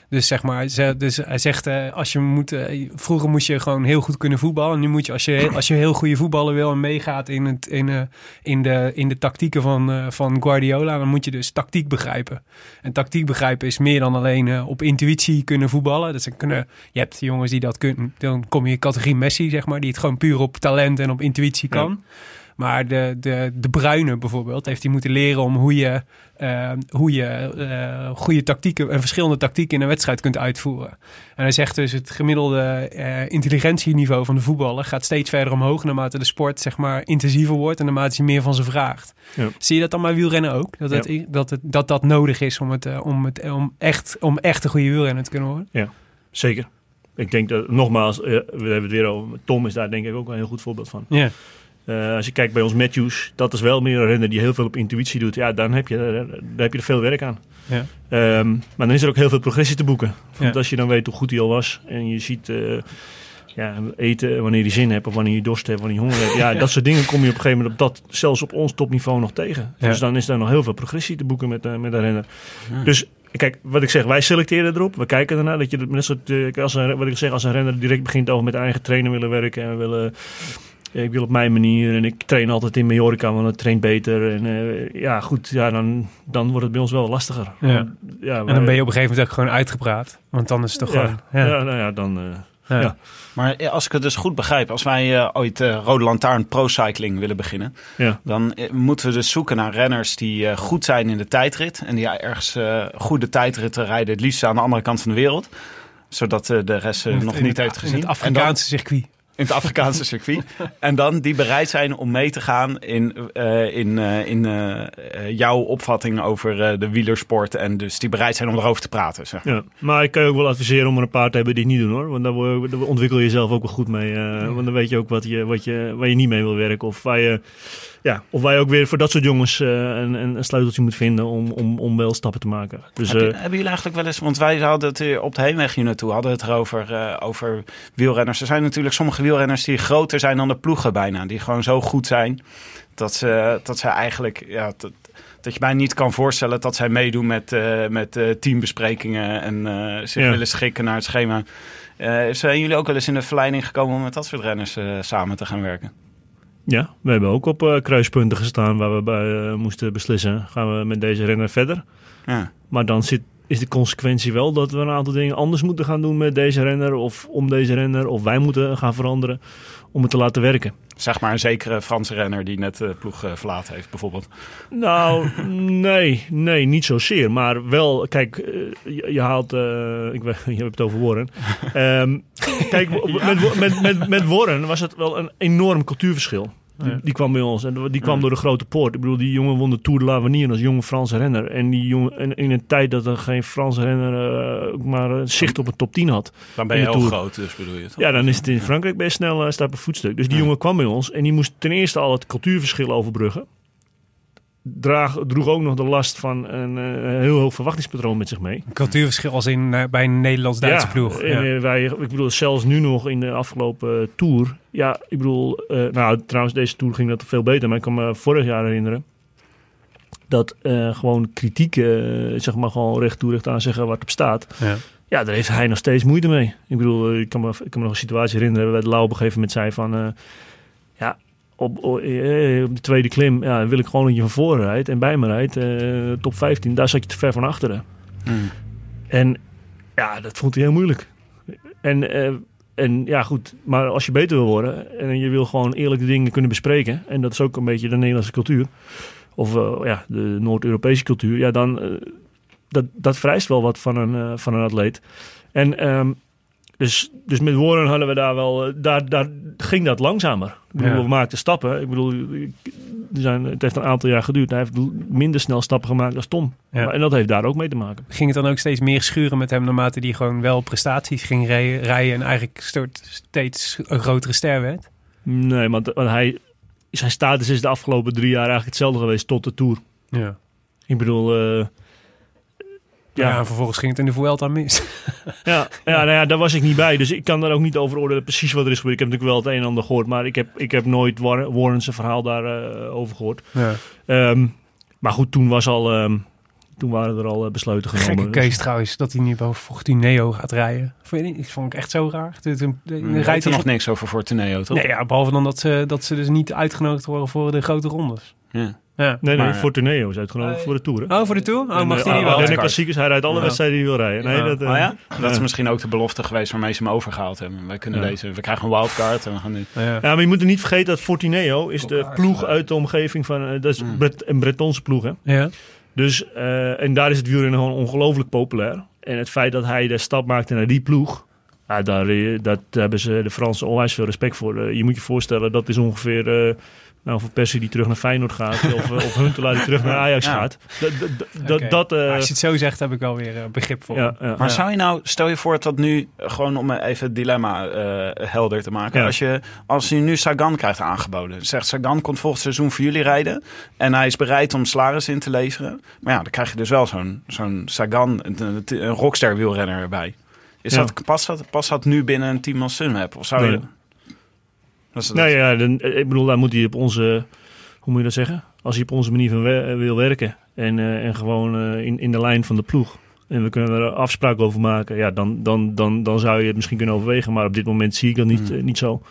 Dus zeg maar, ze, dus hij zegt, eh, als je moet, eh, vroeger moest je gewoon heel goed kunnen voetballen. Nu moet je, als je, als je heel goede voetballer wil en meegaat in, het, in, eh, in, de, in de tactieken van, van Guardiola, dan moet je dus tactiek begrijpen. En tactiek begrijpen is meer dan alleen op intuïtie kunnen voetballen. Dus dan kunnen, je hebt jongens die dat kunnen. Dan kom je in categorie Messi, zeg maar, die het gewoon puur op talent en op intuïtie kan. Maar de, de, de Bruine bijvoorbeeld heeft hij moeten leren om hoe je, eh, hoe je eh, goede tactieken en verschillende tactieken in een wedstrijd kunt uitvoeren. En hij zegt dus het gemiddelde eh, intelligentieniveau van de voetballer gaat steeds verder omhoog naarmate de sport zeg maar intensiever wordt en naarmate hij meer van ze vraagt. Ja. Zie je dat dan bij wielrennen ook? Dat het, dat, het, dat dat nodig is om, het, eh, om, het, om, echt, om echt een goede wielrenner te kunnen worden? Zeker. Ik denk dat, nogmaals, eh, we hebben het weer over. Tom is daar denk ik ook een heel goed voorbeeld van. Ja. Eh, als je kijkt bij ons Matthews, dat is wel meer een renner die heel veel op intuïtie doet. Ja, dan heb je, eh, dan heb je er veel werk aan. Ja. Ehm, maar dan is er ook heel veel progressie te boeken. Want Ja. als je dan weet hoe goed hij al was en je ziet eh, ja, eten wanneer hij zin hebt of wanneer je dorst hebt, wanneer je honger hebt. Ja, dat soort dingen kom je op een gegeven moment op dat, zelfs op ons topniveau nog tegen. Ja. Dus dan is daar nog heel veel progressie te boeken met, met een renner. Dus kijk, wat ik zeg, wij selecteren erop. We kijken ernaar dat je dat- net soort, als een, wat ik zeg, als een renner direct begint over met eigen trainer willen werken en willen ik wil op mijn manier en ik train altijd in Mallorca, want het traint beter. En eh, ja, goed, ja, dan, dan wordt het bij ons wel lastiger. Ja. Want, ja, En dan ben je op een gegeven moment ook gewoon uitgepraat. Want dan is het toch ja, gewoon... ja. Ja. nou ja, dan... eh, Ja. ja. Maar als ik het dus goed begrijp, als wij eh, ooit eh, Rode Lantaarn Pro Cycling willen beginnen, Ja. dan moeten we dus zoeken naar renners die eh, goed zijn in de tijdrit. En die ergens eh, goede tijdritten rijden, het liefst aan de andere kant van de wereld. Zodat eh, de rest nog niet heeft gezien. En dan- Afrikaanse circuit. In het Afrikaanse circuit. En dan die bereid zijn om mee te gaan in, eh, in, eh, in eh, jouw opvatting over de wielersport. En dus die bereid zijn om erover te praten. Zeg. maar. Ja, maar ik kan je ook wel adviseren om er een paar te hebben die het niet doen hoor. Want daar, daar ontwikkel je jezelf ook wel goed mee. Want dan weet je ook wat je, wat je, waar je niet mee wil werken. Of waar je, ja, of je ook weer voor dat soort jongens eh, een, een, een sleuteltje moet vinden om, om, om wel stappen te maken. Dus Heb je- eh, hebben jullie eigenlijk wel eens, want wij hadden het op de heenweg hier naartoe, hadden het erover eh, over wielrenners. Er zijn natuurlijk sommige wielrenners die groter zijn dan de ploegen bijna. Die gewoon zo goed zijn dat ze, dat ze eigenlijk, ja, dat, dat je bijna niet kan voorstellen dat zij meedoen met, met teambesprekingen en zich Ja. willen schikken naar het schema. Zijn jullie ook wel eens in de verleiding gekomen om met dat soort renners samen te gaan werken? Ja, we hebben ook op eh, kruispunten gestaan waar we bij, eh, moesten beslissen. Gaan we met deze renner verder? Ja. Maar dan zit, is de consequentie wel dat we een aantal dingen anders moeten gaan doen met deze renner. Of om deze renner. Of wij moeten gaan veranderen om het te laten werken. Zeg maar een zekere Franse renner die net de ploeg eh, verlaten heeft bijvoorbeeld. Nou, nee, nee, niet zozeer. Maar wel, kijk, eh, je, je haalt, eh, ik weet, je hebt het over Warren. Ehm, kijk, met, met, met, met Warren was het wel een enorm cultuurverschil. Die, die kwam bij ons en die kwam door de grote poort. Ik bedoel, die jongen won de Tour de l'Avenir als jonge Franse renner. En die jongen, in, in een tijd dat er geen Franse renner eh, maar zicht op een top 10 had. Dan ben je heel Tour. groot, dus bedoel je het? Ja, dan is het in Frankrijk best snel uh, staat op voetstuk. Dus die jongen kwam bij ons en die moest ten eerste al het cultuurverschil overbruggen. Draag, droeg ook nog de last van een uh, heel hoog verwachtingspatroon met zich mee. Een cultuurverschil als in uh, bij een Nederlands-Duitse ja, ploeg. En, ja. wij, ik bedoel, zelfs nu nog in de afgelopen tour. Ja, ik bedoel, uh, nou trouwens, deze tour ging dat veel beter. Maar ik kan me vorig jaar herinneren dat gewoon kritiek, zeg maar, gewoon recht toe recht aan zeggen wat op staat. Ja. Ja, daar heeft hij nog steeds moeite mee. Ik bedoel, ik kan me, ik kan me nog een situatie herinneren waar de Lau op een gegeven moment zei van... Ja, op, op, eh, op, de tweede klim ja, wil ik gewoon dat je van voren rijdt en bij me rijdt. Uh, top 15, daar zat je te ver van achteren. Mm. En ja, dat vond hij heel moeilijk. En, eh, en ja, goed, maar als je beter wil worden en je wil gewoon eerlijke dingen kunnen bespreken, en dat is ook een beetje de Nederlandse cultuur, of eh, ja, de Noord-Europese cultuur, ja, dan eh, dat, dat vereist wel wat van een, eh, van een atleet. En ehm, dus, dus met Warren hadden we daar wel, eh, daar, daar ging dat langzamer. Ik bedoel, Ja. we maakten stappen. Ik bedoel, zijn, het heeft een aantal jaar geduurd. Hij heeft minder snel stappen gemaakt dan Tom. Ja. Maar- En dat heeft daar ook mee te maken. Ging het dan ook steeds meer schuren met hem naarmate hij gewoon wel prestaties ging rijden, rijden en eigenlijk steeds een grotere ster werd? Nee, want, want hij, zijn status is de afgelopen drie jaar eigenlijk hetzelfde geweest tot de Tour. Ja. Ik bedoel, eh, Ja. ja, en vervolgens ging het in de Vuelta mis. ja, ja, nou ja, daar was ik niet bij. Dus ik kan daar ook niet over oordelen precies wat er is gebeurd. Ik heb natuurlijk wel het een en ander gehoord. Maar ik heb, ik heb nooit War- Warren's verhaal daarover over gehoord. Ja. Ehm, maar goed, toen, was al, ehm, toen waren er al eh, besluiten genomen. Gekke keus trouwens, dat hij nu boven Fortuneo gaat rijden. Vond je niet? Ik vond ik echt zo raar. Een- rijdt hij nog niks over Fortuneo, toch? Nee, ja, behalve dan dat ze, dat ze dus niet uitgenodigd worden voor de grote rondes. Ja. Ja. Nee, nee, Maar- Fortuneo is uitgenodigd voor de Tour. hè? Oh, voor de Tour? Oh, En, mag eh, hij niet wel? Ardennen Wildcard. klassiekers, hij rijdt alle Ja. wedstrijden die hij wil rijden. Nee, Ja. dat, eh, Oh ja? Dat is misschien ook de belofte geweest waarmee ze hem overgehaald hebben. Wij kunnen Ja. deze, we krijgen een wildcard en we gaan nu... Ja. Ja, maar je moet er niet vergeten dat Fortuneo is de ploeg uit de omgeving van... eh, dat is Mm. Bret- een Bretonse ploeg, hè? Ja. Dus, eh, en daar is het wielrennen gewoon ongelooflijk populair. En het feit dat hij de stap maakte naar die ploeg... Ja, daar, dat hebben ze de Fransen onwijs veel respect voor. Je moet je voorstellen, dat is ongeveer... eh, nou, voor Persie die terug naar Feyenoord gaat... of, of Huntelaar die terug naar Ajax Ja. gaat. Dat, dat, dat, eh, als je het zo zegt, heb ik wel weer eh, begrip voor. ja, ja. Maar zou je nou, stel je voor dat nu, eh, gewoon om even het dilemma eh, helder te maken. Ja. Als, je, als je nu Sagan krijgt aangeboden. Zegt Sagan komt volgend seizoen voor jullie rijden. En hij is bereid om salaris in te leveren. Maar ja, dan krijg je dus wel zo'n zo'n Sagan, een, een, een rockster wielrenner erbij. Is Ja. dat, past, dat, past dat nu binnen een team als Sunweb? Of zou je... Dat Nou ja, dan, eh, ik bedoel, daar moet hij op onze, hoe moet je dat zeggen? Als hij op onze manier van wer- eh, wil werken en, eh, en gewoon eh, in, in de lijn van de ploeg. En we kunnen er afspraken over maken. Ja, dan, dan, dan, dan zou je het misschien kunnen overwegen. Maar op dit moment zie ik dat niet, Hmm. niet zo.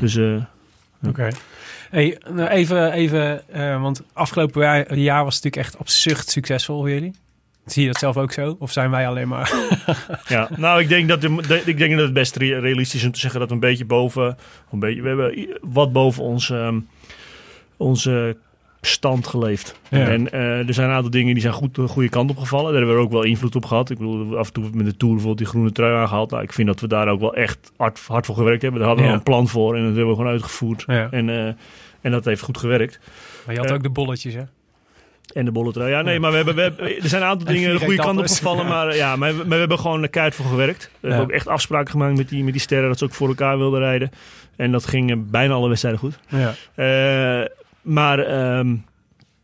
Dus eh, Oké. Hey, nou even, even eh, want afgelopen jaar, jaar was het natuurlijk echt absurd succesvol voor jullie. Zie je dat zelf ook zo? Of zijn wij alleen maar... ja, nou, ik denk dat, de, de- ik denk dat het best re- realistisch is om te zeggen dat we een beetje boven, een beetje, we hebben wat boven ons, ehm, onze stand geleefd. Ja. En eh, er zijn een aantal dingen die zijn goed de goede kant op gevallen. Daar hebben we ook wel invloed op gehad. Ik bedoel, af en toe met de Tour bijvoorbeeld die groene trui aangehaald. Nou, ik vind dat we daar ook wel echt hard, hard voor gewerkt hebben. Daar hadden we Ja. een plan voor en dat hebben we gewoon uitgevoerd. Ja. En, eh, en dat heeft goed gewerkt. Maar je had Eh, ook de bolletjes, hè? En de bolletrui. Ja, nee, maar we hebben, we hebben, er zijn een aantal En dingen de goede kant op gevallen. Maar, ja, maar, we- maar we hebben gewoon de keihard voor gewerkt. We hebben ook echt afspraken gemaakt met die, met die sterren dat ze ook voor elkaar wilden rijden. En dat ging eh, bijna alle wedstrijden goed. Ja. Eh, maar ehm,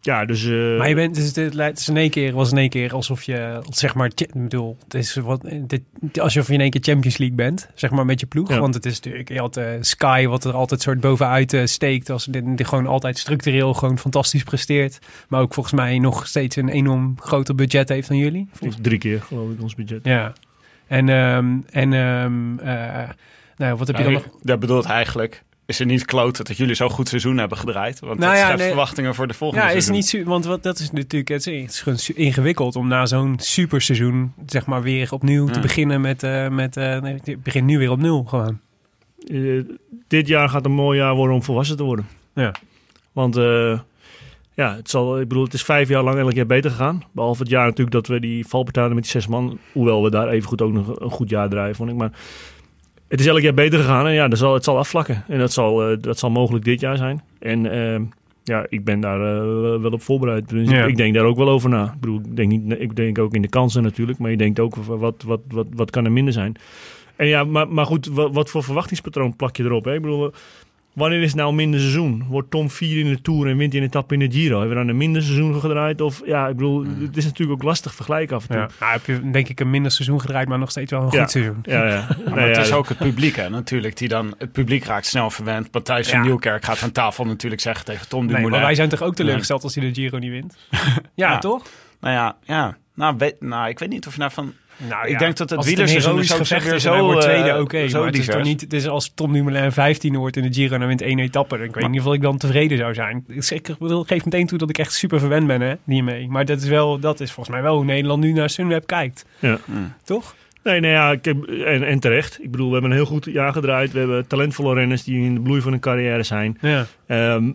ja, dus... eh, Maar je bent, dus het, het is in één keer, was in één keer alsof je, zeg maar, ik bedoel, het is wat, dit, alsof je in één keer Champions League bent, zeg maar, met je ploeg. Ja. Want het is natuurlijk, je had eh, Sky, wat er altijd soort bovenuit eh, steekt, als dit, dit gewoon altijd structureel gewoon fantastisch presteert. Maar ook volgens mij nog steeds een enorm groter budget heeft dan jullie. Drie keer geloof ik ons budget. Ja. En, ehm, en ehm, eh, nou, wat heb je dan nog? Dat bedoelt eigenlijk, is er niet kloten dat jullie zo'n goed seizoen hebben gedraaid? Want Nou dat ja, schept nee. verwachtingen voor de volgende Ja, is niet want wat, dat is natuurlijk het is, het ingewikkeld om na zo'n superseizoen zeg maar weer opnieuw te Ja. beginnen met eh met eh, nee, ik begin nu weer op nul gewoon. Eh, dit jaar gaat een mooi jaar worden om volwassen te worden. Ja. Want eh, ja, het, zal, ik bedoel, het is vijf jaar lang elk jaar beter gegaan. Behalve het jaar natuurlijk dat we die valpartij hadden met die zes man. Hoewel we daar even goed ook nog een goed jaar draaien, vond ik. Maar het is elk jaar beter gegaan en ja, dat zal, het zal afvlakken. En dat zal, eh, dat zal mogelijk dit jaar zijn. En eh, ja, ik ben daar eh, wel op voorbereid. Dus Ja. Ik denk daar ook wel over na. Ik bedoel, ik denk, niet, ik denk ook in de kansen natuurlijk. Maar je denkt ook, wat, wat, wat, wat kan er minder zijn? En ja, maar, maar goed, wat, wat voor verwachtingspatroon plak je erop? Hè? Ik bedoel, wanneer is het nou een minder seizoen? Wordt Tom vier in de Tour en wint hij een etappe in de Giro? Hebben we dan een minder seizoen gedraaid? Of ja, ik bedoel, het is natuurlijk ook lastig vergelijken af en toe. Ja. Nou, heb je denk ik een minder seizoen gedraaid, maar nog steeds wel een Ja. goed seizoen. Ja, ja. Ja, maar het ja, is ook het publiek, hè, natuurlijk. Die dan, het publiek raakt snel verwend. Matthijs van Ja. Nieuwkerk gaat aan tafel natuurlijk zeggen tegen Tom Nee, Dumoulin. maar wij zijn toch ook teleurgesteld als hij de Giro niet wint? ja, Ja. toch? Nou ja, ja. Nou, weet, nou, ik weet niet of je nou van... Nou, Ik denk dat het als wielerseizoen is en hij zo, wordt tweede, eh, oké. zo maar het is toch niet, het is als Tom Dumoulin 15 wordt in de Giro en dan wint één etappe. Dan ik weet niet of ik dan tevreden zou zijn. Ik zeg- Ik bedoel, geef meteen toe dat ik echt super verwend ben hè, hiermee. Maar dat is, wel, dat is volgens mij wel hoe Nederland nu naar Sunweb kijkt. Ja. Mm. Toch? Nee, nee ja, ik heb, en, en terecht. Ik bedoel, we hebben een heel goed jaar gedraaid. We hebben talentvolle renners die in de bloei van hun carrière zijn. Ja. Ehm,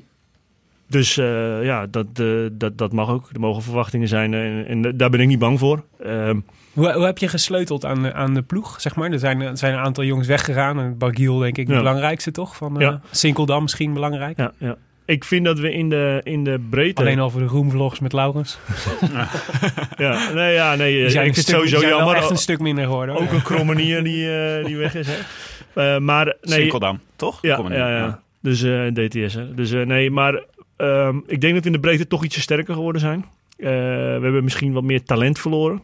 dus eh, ja, dat, eh, dat, dat mag ook. Er mogen verwachtingen zijn en, en daar ben ik niet bang voor. Ehm, Hoe, hoe heb je gesleuteld aan, de- aan de ploeg, zeg maar? Er zijn, er zijn een aantal jongens weggegaan. En Bagiel denk ik de Ja. belangrijkste, toch? Van, eh Ja. Sinkeldam misschien belangrijk. ja, ja. Ik vind dat we in de, in de breedte... Alleen al voor de roomvlogs met Laurens. Ja, nee, ja, nee. Die ik vind het sowieso die zijn wel jammer. echt een stuk minder geworden. hoor. Ook een krommenier die, eh, die weg is. Hè. Eh, maar nee, Sinkeldam, toch? Ja, ja, ja. Dus eh, DTS. Hè. Dus eh, nee, maar ehm, ik denk dat we in de breedte toch ietsje sterker geworden zijn. Eh, we hebben misschien wat meer talent verloren.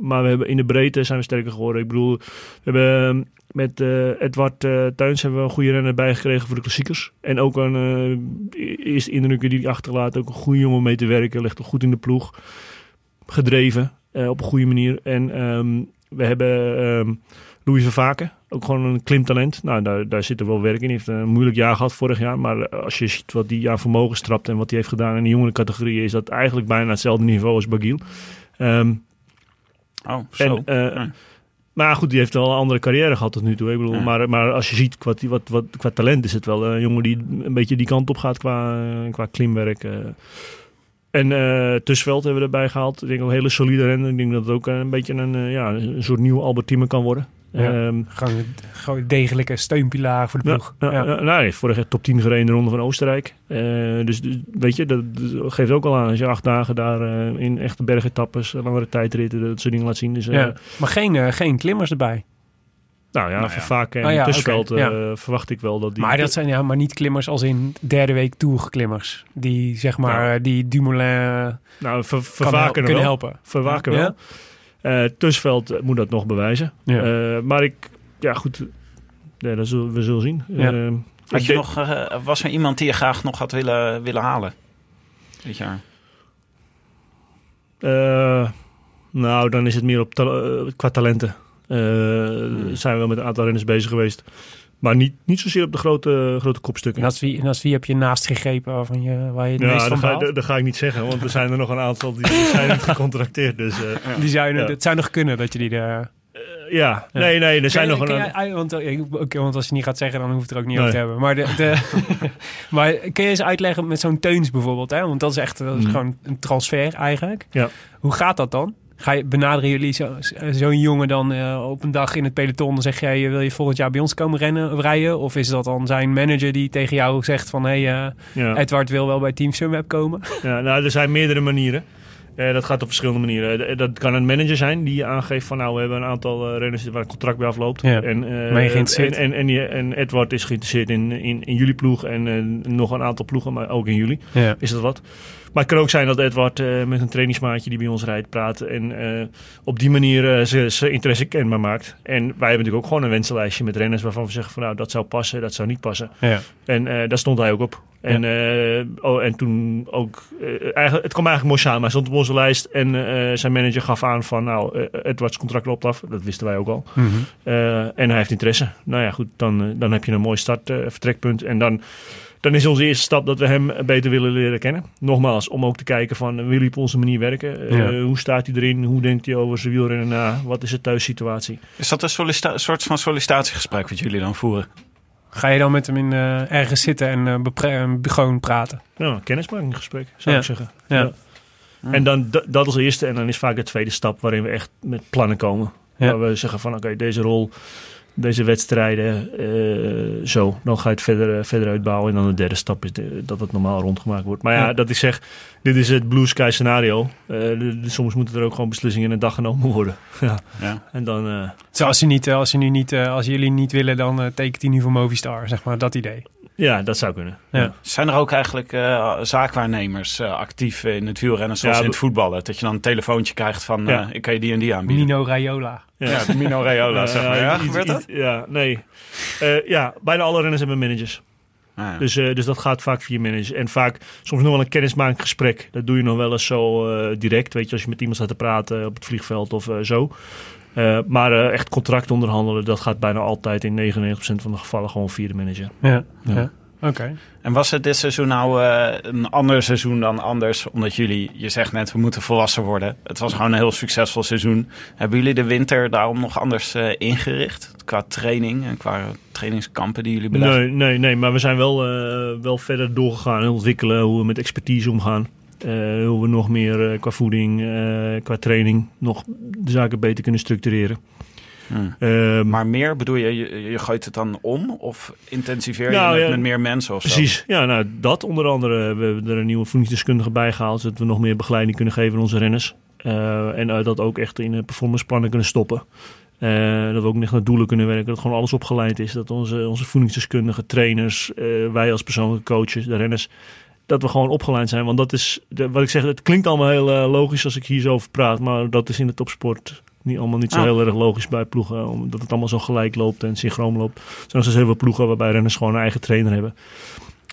Maar we hebben, in de breedte zijn we sterker geworden. Ik bedoel, we hebben ehm, met eh, Edward eh Tuins hebben we een goede renner bijgekregen voor de klassiekers. En ook een eh, eerste indrukken die hij achterlaat. Ook een goede jongen mee te werken. Ligt er goed in de ploeg. Gedreven op een goede manier. En ehm, we hebben ehm, Louis Vervaken. Ook gewoon een klimtalent. Nou, daar, daar zit er wel werk in. Hij heeft een moeilijk jaar gehad vorig jaar. Maar als je ziet wat hij aan vermogen strapt en wat hij heeft gedaan in de jongere categorie, is dat eigenlijk bijna hetzelfde niveau als Bagiel. Ehm, Oh, zo. en, eh, Ja. Maar goed, die heeft wel een andere carrière gehad tot nu toe. Ik bedoel, Ja. maar, maar als je ziet qua, wat, wat, qua talent is het wel een jongen die een beetje die kant op gaat qua, qua klimwerk. eh. En eh Tusveld hebben we erbij gehaald. Ik denk ook een hele solide renner. Ik denk dat het ook een beetje een, eh, ja, een soort nieuwe Albertine kan worden. Ja. Ehm, Gewoon degelijke steunpilaar voor de ploeg. ja, ja. nou, hij heeft vorig jaar top 10 gereden in de Ronde van Oostenrijk. Eh, dus, dus weet je, dat, dat geeft ook al aan. Als je acht dagen daar eh, in echte bergetappes, langere tijdritten, dat soort dingen laat zien. Dus, eh, Ja. Maar geen, eh, geen klimmers erbij. Nou ja, Nou ja. vaak en Oh ja, Tussenveld oké, eh, verwacht ik wel dat die... Maar dat zijn ja, maar niet klimmers als in derde week tourklimmers. Die zeg maar, Ja. eh, die Dumoulin nou, ver, kunnen wel. helpen. Verwaken Ja? wel. Eh Tusveld moet dat nog bewijzen. Ja. Eh, maar ik, ja goed, ja, dat zullen, we zullen zien. Ja. Eh, Had je nog, was er iemand die je graag nog had willen, willen halen? Dit jaar. Eh, nou, dan is het meer op ta- eh, qua talenten. Hmm. Zijn we wel met een aantal renners bezig geweest. Maar niet, niet zozeer op de grote, grote kopstukken. En als wie, en als wie heb je naast gegrepen waarvan je, waar je het meest ja, van dat ga, dat, dat ga ik niet zeggen, want er zijn er nog een aantal die, die zijn niet gecontracteerd. Dus eh, Die Ja. Het zou nog kunnen dat je die... De, ja, nee, nee, er zijn nog een jij- want, eh, oké, want als je niet gaat zeggen, dan hoeft het er ook niet Nee. over te hebben. Maar, de, de, maar kun je eens uitleggen met zo'n Teuns bijvoorbeeld? Hè? Want dat is echt dat is Mhm. gewoon een transfer eigenlijk. Ja. Hoe gaat dat dan? Ga je, benaderen jullie zo- zo'n jongen dan eh, op een dag in het peloton? Dan zeg jij, wil je volgend jaar bij ons komen rennen, rijden? Of is dat dan zijn manager die tegen jou zegt van... hé, hey, eh, Ja. Edward wil wel bij Team Sunweb komen? Ja, nou, er zijn meerdere manieren. Eh, dat gaat op verschillende manieren. Eh, Dat kan een manager zijn die je aangeeft van nou, we hebben een aantal eh, renners waar een contract bij afloopt. Ja. En, eh, Ben je geïnteresseerd? En, en, en, die- en Edward is geïnteresseerd in, in, in jullie ploeg en eh, nog een aantal ploegen, maar ook in jullie. Ja. Is dat wat? Maar het kan ook zijn dat Edward eh, met een trainingsmaatje die bij ons rijdt praat en eh, op die manier eh, zijn interesse kenbaar maakt. En wij hebben natuurlijk ook gewoon een wensenlijstje met renners waarvan we zeggen van nou, dat zou passen, dat zou niet passen. Ja. En daar stond hij ook op. En, oh, en toen ook, eigenlijk, het kwam eigenlijk mooi samen. Hij stond op onze lijst en zijn manager gaf aan van, nou, Edwards contract loopt af. Dat wisten wij ook al. Mhm. En hij heeft interesse. Nou ja, goed, dan, dan heb je een mooi start, eh, vertrekpunt. En dan, dan is onze eerste stap dat we hem beter willen leren kennen. Nogmaals, om ook te kijken van, wil hij op onze manier werken? Eh. Hoe staat hij erin? Hoe denkt hij over zijn wielrennen na? Wat is de thuissituatie? Is dat een soort van sollicitatiegesprek wat jullie dan voeren? Ga je dan met hem in, eh, ergens zitten en eh, eh, gewoon praten? Nou, een kennismakingsgesprek, zou Ja. ik zeggen. Ja. En dan dat als eerste. En dan is vaak de tweede stap waarin we echt met plannen komen. Ja. Waar we zeggen van oké, deze rol, deze wedstrijden, eh, zo. Dan ga je het verder, eh, verder uitbouwen. En dan de derde stap is de- dat het normaal rondgemaakt wordt. Maar ja, Ja. dat ik zeg, dit is het blue sky scenario. Eh, soms moeten er ook gewoon beslissingen in een dag genomen worden. ja. Ja. En dan, Zo, als, je niet, als, je nu niet, als jullie niet willen, dan tekent hij nu voor Movistar, zeg maar, dat idee. Ja, dat zou kunnen. Ja. Zijn er ook eigenlijk eh, zaakwaarnemers eh, actief in het wielrennen zoals Ja, in het voetballen? Dat je dan een telefoontje krijgt van, Ja. eh, ik kan je die en die aanbieden. Nino Raiola. Ja, Mino Raiola, zeg maar. Ja, gebeurt dat? Ja, nee. Eh, ja, bijna alle renners hebben managers. Ah, ja. Dus, eh, dus dat gaat vaak via managers. En vaak soms nog wel een kennismakingsgesprek. Dat doe je nog wel eens zo eh, direct. Weet je, als je met iemand staat te praten op het vliegveld of eh, zo. Eh, maar eh, echt contract onderhandelen, dat gaat bijna altijd in 99% van de gevallen gewoon via de manager. Ja. Ja. Oké. En was het dit seizoen nou eh, een ander seizoen dan anders? Omdat jullie, je zegt net, we moeten volwassen worden. Het was gewoon een heel succesvol seizoen. Hebben jullie de winter daarom nog anders eh, ingericht? Qua training en qua trainingskampen die jullie beleggen? Nee, nee, nee, maar we zijn wel, eh, wel verder doorgegaan en ontwikkelen hoe we met expertise omgaan. Hoe we nog meer qua voeding, qua training, nog de zaken beter kunnen structureren. Hmm. Ehm, Maar meer, bedoel je, je, je gooit het dan om? Of intensiveer je Nou, het ja, met meer mensen of zo? Precies, ja, nou dat onder andere. We hebben er een nieuwe voedingsdeskundige bij gehaald, zodat we nog meer begeleiding kunnen geven aan onze renners. Eh, en eh, dat ook echt in performanceplannen kunnen stoppen. Eh, dat we ook echt naar doelen kunnen werken, dat gewoon alles opgeleid is. Dat onze, onze voedingsdeskundigen, trainers, wij als persoonlijke coaches, de renners, dat we gewoon opgeleid zijn. Want dat is, de- wat ik zeg, het klinkt allemaal heel logisch als ik hier zo over praat, maar dat is in de topsport niet, allemaal niet zo Ah. heel erg logisch bij ploegen, omdat het allemaal zo gelijk loopt en synchroon loopt. Er zijn steeds heel veel ploegen waarbij renners gewoon een eigen trainer hebben.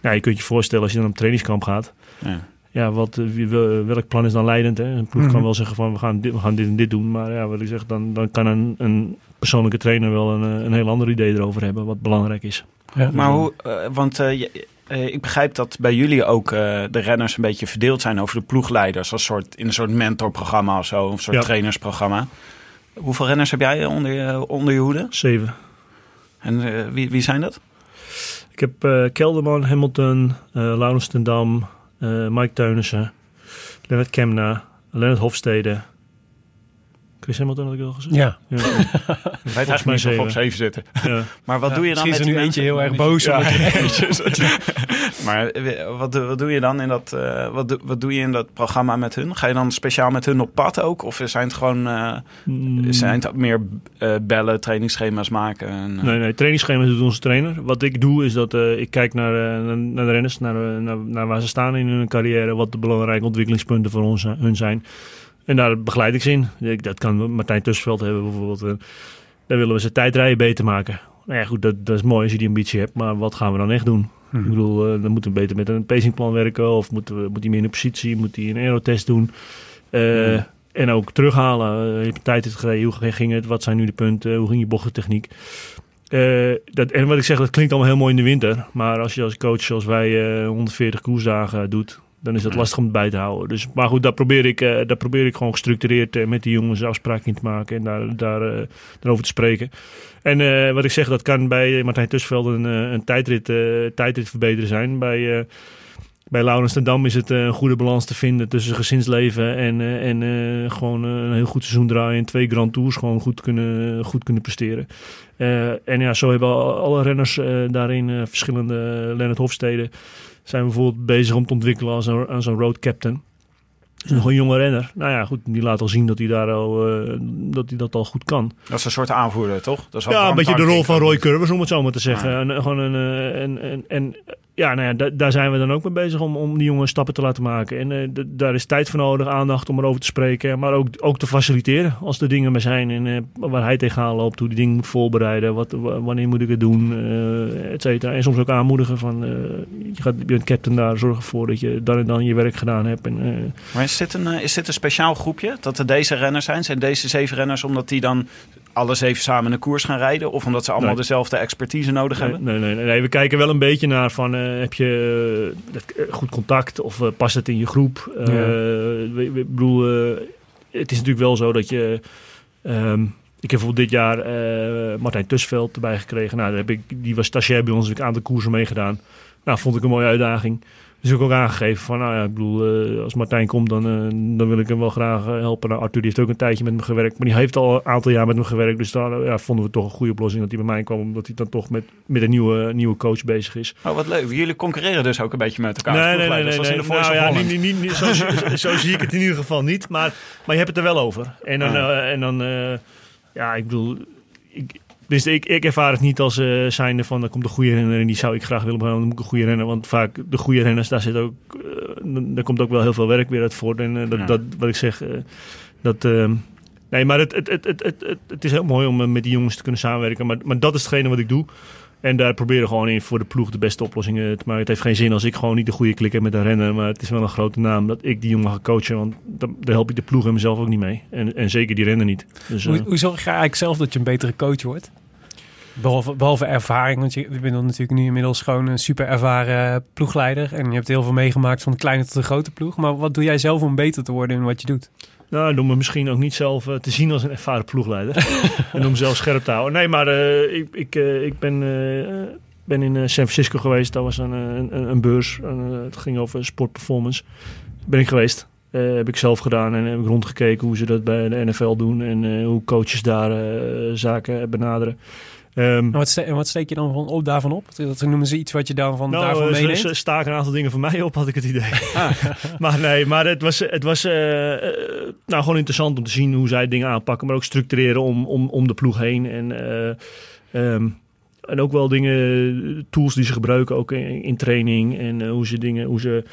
Ja, je kunt je voorstellen als je dan op trainingskamp gaat. Ja. Ja, wat, eh, wie- wel- welk plan is dan leidend? Hè? Een ploeg Mhm. kan wel zeggen van we gaan dit, we gaan dit en dit doen. Maar ja, wat ik zeg, dan, dan kan een, een persoonlijke trainer wel een, eh, een heel ander idee erover hebben, wat belangrijk is. Ja. Maar hoe, eh, want eh, je- eh, ik begrijp dat bij jullie ook eh, de renners een beetje verdeeld zijn over de ploegleiders. Als soort, in een soort mentorprogramma of zo, of een soort Ja. trainersprogramma. Hoeveel renners heb jij onder je, onder je hoede? Zeven. En eh, wie, wie zijn dat? Ik heb eh, Kelderman, Hamilton, eh Laurens Dam, eh, Mike Teunissen, Lennart Kemna, Lennart Hofstede. Chris Hamilton had ik al gezegd. Ja. Eigenlijk mij niet zeven. op zeven zitten. ja. Maar wat Ja, doe je dan misschien met is er nu eentje heel erg boos. Ja. omdat je- Maar eh, wat, doe- wat doe je dan in dat, eh, wat, doe- wat doe je in dat programma met hun? Ga je dan speciaal met hun op pad ook? Of zijn het gewoon eh, Mm, zijn het meer eh, bellen, trainingsschema's maken? En, eh, Nee, nee, trainingsschema's doet onze trainer. Wat ik doe is dat eh, ik kijk naar, eh, naar, de renners, naar, eh, naar, naar waar ze staan in hun carrière, wat de belangrijke ontwikkelingspunten voor ons, hun zijn. En daar begeleid ik ze in. Ik, dat kan Martijn Tussenveld hebben bijvoorbeeld. daar willen we zijn tijdrijden beter maken. Nou ja, goed, dat, dat is mooi als je die ambitie hebt, maar wat gaan we dan echt doen? Hm. Ik bedoel, eh, dan moeten we beter met een pacingplan werken, of moeten we, moet hij meer in de positie, moet hij een aerotest doen. Eh, Hm. En ook terughalen. Eh, je hebt tijd gereden, hoe ging het, wat zijn nu de punten, hoe ging je bochtentechniek? Eh, dat, en wat ik zeg, dat klinkt allemaal heel mooi in de winter. Maar als je als coach, zoals wij, eh 140 koersdagen doet, dan is dat Ja. lastig om het bij te houden. Dus, maar goed, daar probeer ik, daar probeer ik gewoon gestructureerd eh, met die jongens afspraken in te maken en daar, daar, eh, daarover te spreken. En wat ik zeg, dat kan bij Martijn Tussenveld een, een tijdrit, tijdrit verbeteren zijn. Bij, bij Laurens ten Dam is het een goede balans te vinden tussen gezinsleven en, en gewoon een heel goed seizoen draaien. En twee Grand Tours gewoon goed kunnen, goed kunnen presteren. En ja, zo hebben al- alle renners daarin verschillende uh, Lennart Hofstede zijn bijvoorbeeld bezig om te ontwikkelen als een, als een road captain. is nog een jonge renner. Nou ja, goed, die laat al zien dat hij, daar al, eh, dat, hij dat al goed kan. Dat is een soort aanvoerder, toch? Dat is Ja, een beetje de rol van. Roy Curvers, om het zo maar te zeggen. Ja. En, eh, gewoon een, eh, en, en, en ja, nou ja, da- daar zijn we dan ook mee bezig om, om die jongen stappen te laten maken. En eh, daar is tijd voor nodig, aandacht om erover te spreken. Maar ook, ook te faciliteren als er dingen mee zijn. En eh, waar hij tegenaan loopt, hoe die dingen moet voorbereiden. Wat, wa- wanneer moet ik het doen, eh et cetera. En soms ook aanmoedigen van, je, gaat, je bent captain daar, zorg ervoor dat je dan en dan je werk gedaan hebt. En, Maar is dit, een, is dit een speciaal groepje? Dat er deze renners zijn? Zijn deze zeven renners omdat die dan alle zeven samen een koers gaan rijden? Of omdat ze allemaal Nee. dezelfde expertise nodig Nee, hebben? nee, nee, nee. We kijken wel een beetje naar van eh, heb je eh, eh, goed contact of past het in je groep? Ja. we- we- Ik bedoel, het is natuurlijk wel zo dat je. ehm, ik heb bijvoorbeeld dit jaar Martijn Tusveld erbij gekregen. Nou, daar heb ik, die was stagiair bij ons, heb ik een aantal koersen meegedaan. Nou, vond ik een mooie uitdaging. Dus ik ook aangegeven van, nou ja, ik bedoel, eh, als Martijn komt, dan, eh, dan wil ik hem wel graag eh, helpen. Nou, Arthur die heeft ook een tijdje met me gewerkt, maar die heeft al een aantal jaar met me gewerkt. Dus daar ja, vonden we toch een goede oplossing dat hij bij mij kwam, omdat hij dan toch met, met een nieuwe, nieuwe coach bezig is. Oh, wat leuk. Jullie concurreren dus ook een beetje met elkaar. Nee, nee, nee, nee. nee. zoals in de Nou ja, niet, niet, niet, zo, zo, zie ik het in ieder geval niet. Maar, maar je hebt het er wel over. En dan, Ja. eh, en dan ja, ik bedoel, ik, dus ik, ik ervaar het niet als eh zijnde van, er komt een goede renner en die zou ik graag willen hebben. Dan moet ik een goede renner. Want vaak de goede renners, daar zit ook, eh, daar komt ook wel heel veel werk weer uit voort. En eh, dat, Ja. dat, wat ik zeg, dat... ehm, Nee, maar het, het, het, het, het, het, is heel mooi om met die jongens te kunnen samenwerken. Maar, maar dat is hetgene wat ik doe. En daar proberen gewoon in voor de ploeg de beste oplossingen te maken. Het heeft geen zin als ik gewoon niet de goede klik heb met een renner. Maar het is wel een grote naam dat ik die jongen ga coachen. Want dan, daar help ik de ploeg en mezelf ook niet mee. En, en zeker die renner niet. Dus, eh, Hoe, hoe zorg je eigenlijk zelf dat je een betere coach wordt? Behalve, behalve ervaring, want je, je bent dan natuurlijk nu inmiddels gewoon een super ervaren ploegleider. En je hebt heel veel meegemaakt van de kleine tot de grote ploeg. Maar wat doe jij zelf om beter te worden in wat je doet? Nou, door me misschien ook niet zelf eh, te zien als een ervaren ploegleider. en om mezelf scherp te houden. Nee, maar eh, ik, ik, eh, ik ben, ben in San Francisco geweest. Dat was een, een, een beurs. Het ging over sportperformance. Ben ik geweest. Heb ik zelf gedaan en heb ik rondgekeken hoe ze dat bij de NFL doen. En hoe coaches daar zaken benaderen. Ehm, En wat, ste- en wat steek je dan van op, daarvan op? Dat noemen ze iets wat je dan van nou, daarvan meeneemt? ze staken een aantal dingen van mij op, had ik het idee. maar nee, maar het was, het was eh, eh, nou, gewoon interessant om te zien hoe zij dingen aanpakken. Maar ook structureren om, om, om de ploeg heen. En, eh, ehm, en ook wel dingen, tools die ze gebruiken, ook in, in training. En hoe ze dingen, hoe ze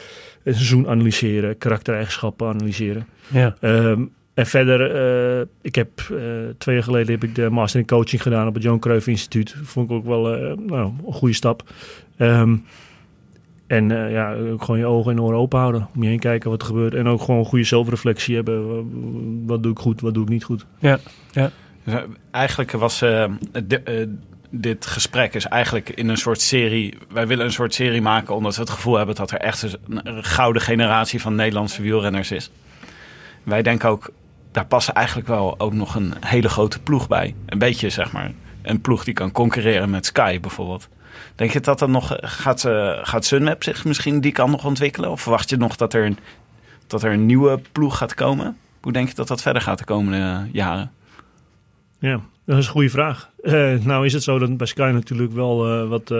een seizoen analyseren, karaktereigenschappen analyseren. Ja. Ehm, en verder, eh, ik heb eh, twee jaar geleden heb ik de master in coaching gedaan op het Johan Cruijff Instituut. Vond ik ook wel eh, nou, een goede stap. Ehm, en ja, ook gewoon je ogen en oren open houden. Om je heen kijken wat er gebeurt. En ook gewoon een goede zelfreflectie hebben. Wa- Wat doe ik goed, wat doe ik niet goed. Ja. Dus, eh, eigenlijk was di- dit gesprek is eigenlijk in een soort serie. Wij willen een soort serie maken omdat we het gevoel hebben dat er echt een gouden generatie van Nederlandse wielrenners is. Wij denken ook, daar past eigenlijk wel ook nog een hele grote ploeg bij. Een beetje zeg maar, een ploeg die kan concurreren met Sky bijvoorbeeld. Denk je dat er nog gaat, eh, gaat Sunweb zich misschien die kan nog ontwikkelen? Of verwacht je nog dat er, een, dat er een nieuwe ploeg gaat komen? Hoe denk je dat dat verder gaat de komende eh, jaren? Ja, dat is een goede vraag. Eh, nou is het zo dat bij Sky natuurlijk wel wat...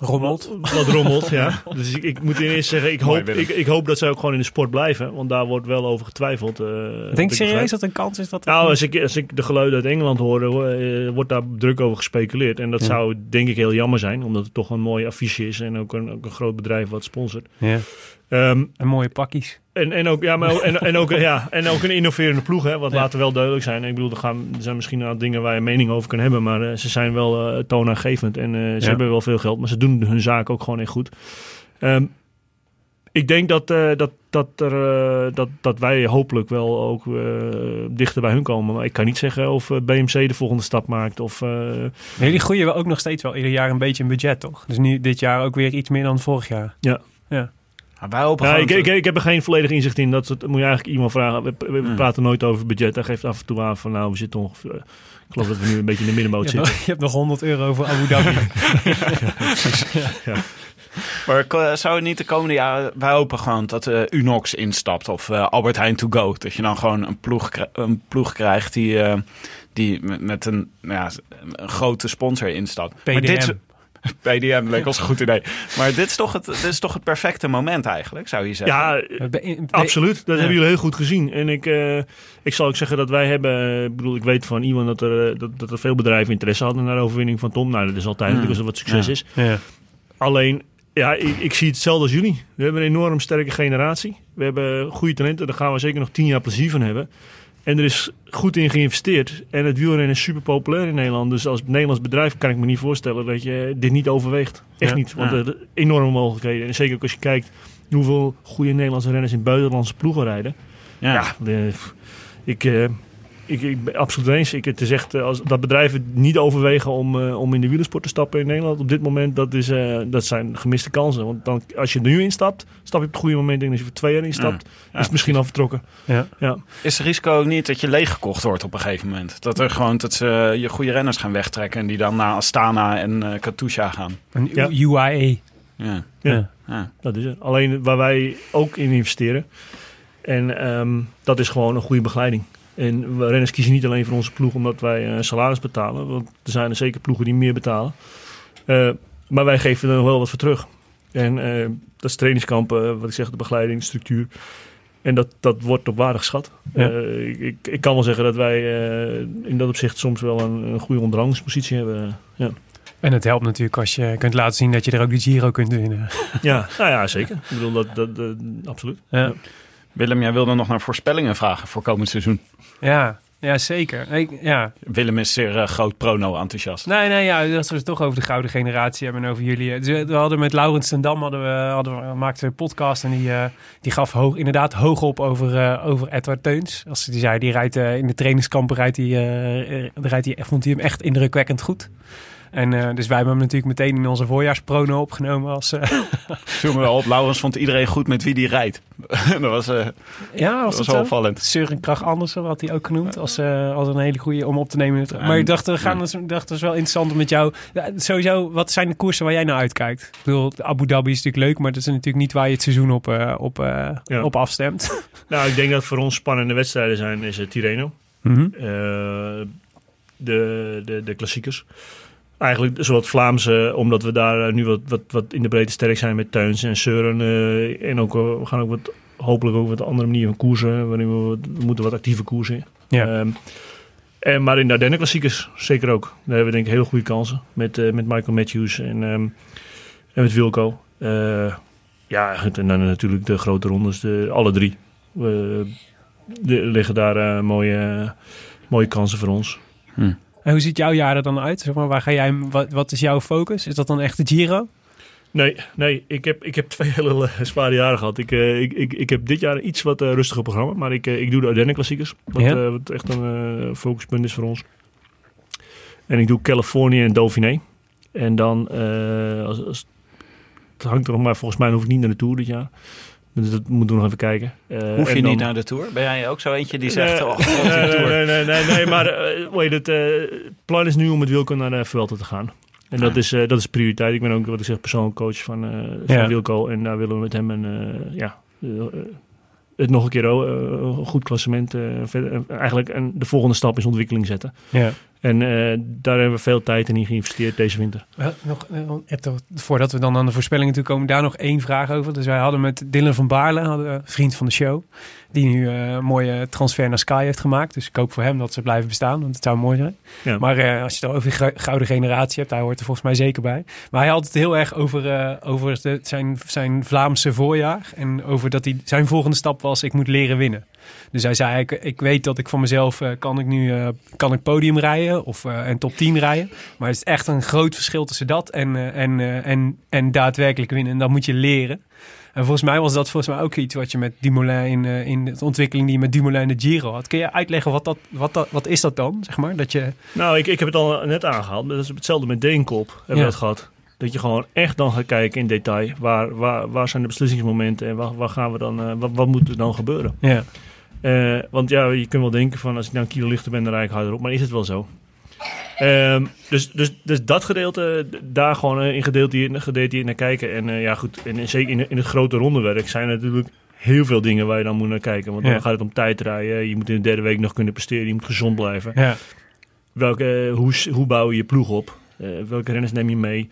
Rommelt. Wat, wat rommelt, ja. Dus ik, ik moet eerst zeggen, ik hoop, ik, ik hoop dat zij ook gewoon in de sport blijven. Want daar wordt wel over getwijfeld. eh, Denk je serieus dat er een kans is dat... Nou, als ik, als ik de geluiden uit Engeland hoor, eh, wordt daar druk over gespeculeerd. En dat Ja. zou denk ik heel jammer zijn, omdat het toch een mooi affiche is en ook een, ook een groot bedrijf wat sponsort. Ja. Ehm, En mooie pakjes. En, en, ook, ja, maar, en, en, ook, ja, en ook een innoverende ploeg, hè, wat Ja. laten wel duidelijk zijn. Ik bedoel, er, gaan, er zijn misschien wel dingen waar je mening over kan hebben, maar eh, ze zijn wel eh, toonaangevend. En eh, ze Ja. hebben wel veel geld, maar ze doen hun zaak ook gewoon echt goed. Ehm, ik denk dat, dat, dat, er, dat, dat wij hopelijk wel ook dichter bij hun komen. Maar ik kan niet zeggen of BMC de volgende stap maakt. Of, Maar jullie groeien wel ook nog steeds wel ieder jaar een beetje in budget, toch? Dus nu dit jaar ook weer iets meer dan vorig jaar. Maar wij hopen ja, ik, ik, ik heb er geen volledig inzicht in. Dat, soort- moet je eigenlijk iemand vragen. We, we Hmm. praten nooit over budget. Hij geeft af en toe aan van nou, we zitten ongeveer... Ik geloof dat we nu een beetje in de middenmoot zitten. je hebt nog 100 euro voor Abu Dhabi. Maar eh, zou het niet de komende jaren... Wij hopen gewoon dat eh, Unox instapt of eh, Albert Heijn to go. Dat je dan gewoon een ploeg, een ploeg krijgt die, eh, die met- met een, nou ja, een grote sponsor instapt. Maar dit, PDM leek ons een goed idee. Maar dit is, toch het, dit is toch het perfecte moment eigenlijk, zou je zeggen? Ja, Absoluut, dat Ja. hebben jullie heel goed gezien. En ik, eh, ik zal ook zeggen dat wij hebben, eh, ik bedoel, ik weet van iemand dat er, eh, dat, dat er veel bedrijven interesse hadden naar de overwinning van Tom. Nou, dat is altijd Hmm. natuurlijk als er wat succes Ja. is. Ja. Alleen, ja, ik, ik zie het hetzelfde als jullie. We hebben een enorm sterke generatie. We hebben goede talenten, daar gaan we zeker nog tien jaar plezier van hebben. En er is goed in geïnvesteerd. En het wielrennen is super populair in Nederland. Dus als Nederlands bedrijf kan ik me niet voorstellen dat je dit niet overweegt. Echt Ja. niet, want er zijn enorme mogelijkheden. En zeker ook als je kijkt hoeveel goede Nederlandse renners in buitenlandse ploegen rijden. Ja. Ja, de- ik, eh, ik, ik ben absoluut eens. Ik, het is echt, eh, als dat bedrijven niet overwegen om, eh, om in de wielersport te stappen in Nederland op dit moment, dat, is, eh, dat zijn gemiste kansen. Want dan, als je er nu instapt, stap je op het goede moment in. Als je voor twee jaar instapt, Ja. is het misschien al vertrokken. Ja. Ja. Is het risico ook niet dat je leeggekocht wordt op een gegeven moment? Dat er gewoon dat ze je goede renners gaan wegtrekken en die dan naar Astana en eh Katusha gaan. Een Ja. UAE. Ja. Ja. Ja. Dat is het. Alleen waar wij ook in investeren. En ehm, dat is gewoon een goede begeleiding. En we renners kiezen niet alleen voor onze ploeg omdat wij een salaris betalen. Want er zijn er zeker ploegen die meer betalen. Eh, maar wij geven er nog wel wat voor terug. En eh, dat is trainingskampen, wat ik zeg, de begeleiding, de structuur. En dat, dat wordt op waarde geschat. Ja. Eh, ik, ik, kan wel zeggen dat wij eh, in dat opzicht soms wel een, een goede onderhandelingspositie hebben. Ja. En het helpt natuurlijk als je kunt laten zien dat je er ook de Giro kunt winnen. ja, nou ja, zeker. Ik bedoel, dat, dat, dat- absoluut. Ja. Willem, jij wilde nog naar voorspellingen vragen voor komend seizoen. Ja, Ja, zeker. Ik, ja. Willem is zeer uh, groot prono-enthousiast. Nee, nee, ja, dat we het toch over de gouden generatie hebben en over jullie. Dus we hadden met Laurens ten Dam hadden we, hadden we, maakten een podcast en die, uh, die gaf hoog, inderdaad hoog op over, uh, over Edward Teuns. Als die zei, die rijdt in de trainingskampen, rijdt hij, rijdt hij, vond hij hem echt indrukwekkend goed. En uh, dus wij hebben hem natuurlijk meteen in onze voorjaarsprono opgenomen. Als, uh... Viel me wel op. Laurens vond iedereen goed met wie die rijdt. dat was, uh, ja, was dat was wel opvallend. Søren Krach Andersen had hij ook genoemd. Als, als een hele goede om op te nemen. Maar ik dacht, we gaan dus, dacht, het is wel interessant om met jou... Ja, sowieso, wat zijn de koersen waar jij naar uitkijkt? Ik bedoel, Abu Dhabi is natuurlijk leuk. Maar dat is natuurlijk niet waar je het seizoen op, op, ja. op afstemt. nou, ik denk dat voor ons spannende wedstrijden zijn. Is het Tirreno. Mm -hmm. de, de, de klassiekers eigenlijk een soort Vlaamse, omdat we daar nu wat, wat, wat in de breedte sterk zijn met Tuins en Seuren. Uh, en ook, we gaan ook wat, hopelijk ook wat andere manier van koersen. Waarin we, we moeten wat actieve koersen. Ja. Um, en, maar in de Ardennen klassiekers zeker ook. Daar hebben we denk ik hele goede kansen. Met, uh, met Michael Matthews en, um, en met Wilco. Uh, ja, en dan natuurlijk de grote rondes, de, alle drie. de, liggen daar mooie, mooie kansen voor ons. Hm. En hoe ziet jouw jaar er dan uit? Zeg maar, waar ga jij, wat, wat is jouw focus? Is dat dan echt de Giro? Nee, nee ik, heb, ik heb twee hele zware jaren gehad. Ik, uh, ik, ik, ik heb dit jaar een iets wat uh, rustiger programma. Maar ik, uh, ik doe de Ardennen klassiekers. Wat, ja. wat echt een focuspunt is voor ons. En ik doe Californië en Dauphiné. En dan, als, als, het hangt er nog maar, volgens mij hoef ik niet naar de Tour dit jaar. Dus dat moeten we nog even kijken. Uh, Hoef je dan... niet naar de Tour? Ben jij ook zo eentje die zegt... Nee, oh, nee, nee, nee, nee, nee, nee, maar weet het plan is nu om met Wilco naar de Vuelta te gaan. En dat, is, dat is prioriteit. Ik ben ook, wat ik zeg, persoonlijk coach van, van ja. Wilco. En daar willen we met hem een, ja, het nog een keer een goed klassement. verder, eigenlijk en de volgende stap is ontwikkeling zetten. Ja. En uh, daar hebben we veel tijd in geïnvesteerd deze winter. Nog, uh, voordat we dan aan de voorspellingen toe komen, daar nog één vraag over. Dus wij hadden met Dylan van Baarle, hadden, vriend van de show, die nu uh, een mooie transfer naar Sky heeft gemaakt. Dus ik hoop voor hem dat ze blijven bestaan, want het zou mooi zijn. Ja. Maar als je het over de gouden generatie hebt, daar hoort er volgens mij zeker bij. Maar hij had het heel erg over, over de, zijn, zijn Vlaamse voorjaar. En over dat hij, zijn volgende stap was, ik moet leren winnen. Dus hij zei, ik, ik weet dat ik van mezelf uh, kan ik nu uh, kan ik podium rijden of een top 10 rijden. Maar het is echt een groot verschil tussen dat en, en, en, en daadwerkelijk winnen. En dat moet je leren. En volgens mij was dat volgens mij ook iets wat je met Dumoulin in, in de ontwikkeling die je met Dumoulin de Giro had. Kun je uitleggen wat, dat, wat, dat, wat is dat dan, zeg maar? Dat je... Nou, ik, ik heb het al net aangehaald. Dat is hetzelfde met Deenkop, hebben Ja. we het gehad. Dat je gewoon echt dan gaat kijken in detail. Waar, waar, waar zijn de beslissingsmomenten en waar, waar gaan we dan, uh, wat, wat moet er dan gebeuren? Ja. Uh, want ja, je kunt wel denken van als ik nou een kilo lichter ben, dan rijd ik harder op. Maar is het wel zo? Um, dus, dus, dus dat gedeelte, daar gewoon in gedetailleerd naar kijken. En uh, ja goed, en zeker in, in het grote rondewerk zijn er natuurlijk heel veel dingen waar je dan moet naar kijken. Want Ja. dan gaat het om tijdrijden. Je moet in de derde week nog kunnen presteren. Je moet gezond blijven. Ja. Welke, hoe, hoe bouw je je ploeg op? Uh, welke renners neem je mee?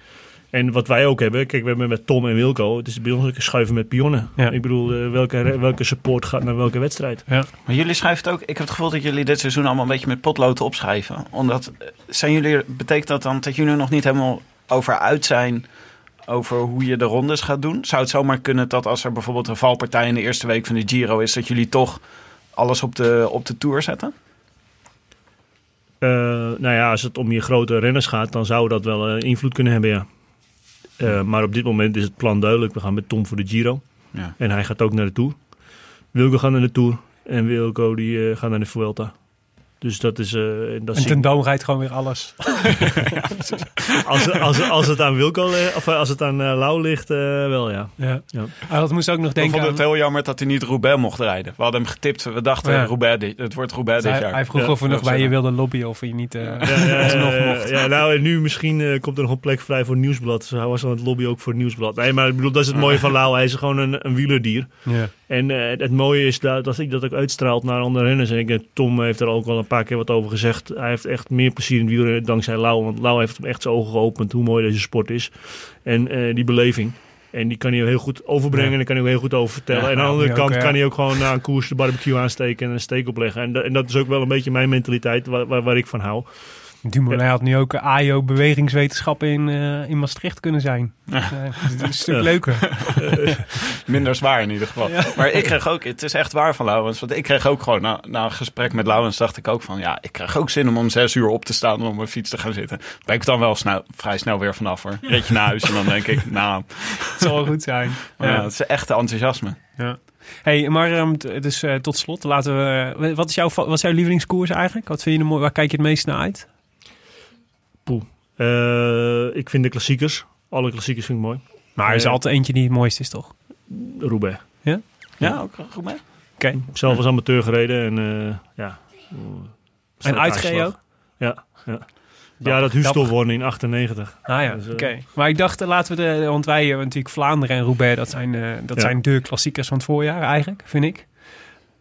En wat wij ook hebben, kijk, we hebben met Tom en Wilco, het is bij ons ook een schuiven met pionnen. Ja. Ik bedoel, uh, welke, welke support gaat naar welke wedstrijd. Ja. Maar jullie schrijven het ook. Ik heb het gevoel dat jullie dit seizoen allemaal een beetje met potlood opschrijven. Omdat eh, zijn jullie, betekent dat dan dat jullie nog niet helemaal over uit zijn over hoe je de rondes gaat doen? Zou het zomaar kunnen dat als er bijvoorbeeld een valpartij in de eerste week van de Giro is, dat jullie toch alles op de, op de tour zetten? Uh, nou ja, als het om je grote renners gaat, dan zou dat wel uh, invloed kunnen hebben, ja. Uh, maar op dit moment is het plan duidelijk. We gaan met Tom voor de Giro. Ja. En hij gaat ook naar de Tour. Wilco gaat naar de Tour. En Wilco die uh, gaat naar de Vuelta. Dus dat is... Uh, dat en ten Dam rijdt gewoon weer alles. als, als, als het aan Wilco of als het aan uh, Lau ligt, uh, wel ja. ja. ja. Ah, dat moest ook nog denken Ik vond het aan... heel jammer dat hij niet Roubaix mocht rijden. We hadden hem getipt. We dachten, Ja. Roubaix, dit- het wordt Roubaix hij, dit jaar. hij vroeg Ja, of we nog dat bij je wilde lobbyen of je niet mocht. ja, nou en nu misschien uh, komt er nog een plek vrij voor Nieuwsblad. Dus hij was aan het lobby ook voor Nieuwsblad. Nee, maar ik bedoel, dat is het mooie van Lau. Hij is gewoon een, een wielerdier. Ja. En uh, het mooie is dat, dat ik dat ook uitstraalt naar andere renners. En ik, denk, Tom heeft er ook al een paar keer wat over gezegd. Hij heeft echt meer plezier in wielrennen dankzij Lau. Want Lau heeft hem echt zijn ogen geopend hoe mooi deze sport is. En uh, die beleving. En die kan hij heel goed overbrengen en daar kan hij ook heel goed over vertellen. En aan de andere ook, kant kan hij ook gewoon na een koers de barbecue aansteken en een steek opleggen. En, da- en dat is ook wel een beetje mijn mentaliteit waar, waar, waar ik van hou. Dumoulin had nu ook AIO bewegingswetenschappen in, eh, in Maastricht kunnen zijn. Ja. het is een stuk leuker. Minder zwaar in ieder geval. Maar ik kreeg ook, het is echt waar van Laurens. Want ik kreeg ook gewoon, na, na een gesprek met Laurens dacht ik ook van... Ja, ik krijg ook zin om om zes uur op te staan om op mijn fiets te gaan zitten. Ben ik dan wel snel, vrij snel weer vanaf hoor. Je naar huis en dan denk ik, nou... Het zal wel goed zijn. Ja, het is echt enthousiasme. Ja. Hey, maar um, dus uh, tot slot, laten we. Uh, wat, is jouw, wat is jouw lievelingskoers eigenlijk? Wat vind je mooi? Waar kijk je het meest naar uit? Poeh. Uh, ik vind de klassiekers. Alle klassiekers vind ik mooi. Maar er is altijd eentje die het mooiste is, toch? Roubaix. Ja? Ja, ook Roubaix. Oké. Okay. Zelf als amateur gereden en ja. En uitgereden ook? Ja, ja. Ja, dat Hustel won in 98. Ah ja, dus, uh, oké. Okay. Maar ik dacht, laten we de... Want wij natuurlijk Vlaanderen en Roubaix. Dat zijn, uh, dat ja. zijn de klassiekers van het voorjaar eigenlijk, vind ik.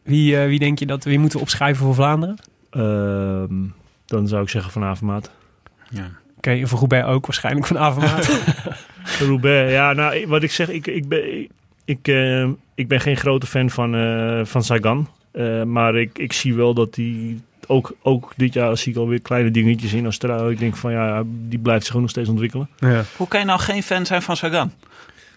Wie, uh, wie denk je dat... Wie moeten we opschrijven voor Vlaanderen? Uh, dan zou ik zeggen Van Avermaat. Ja. Oké, okay, voor Roubaix ook waarschijnlijk Van Avermaat. Roubaix, ja. Nou, wat ik zeg, ik, ik, ben, ik, ik, ik ben geen grote fan van, van Sagan. maar ik, ik zie wel dat hij ook, ook dit jaar zie ik alweer kleine dingetjes in Australië. Ik denk van ja, die blijft zich gewoon nog steeds ontwikkelen. Ja. Hoe kan je nou geen fan zijn van Sagan?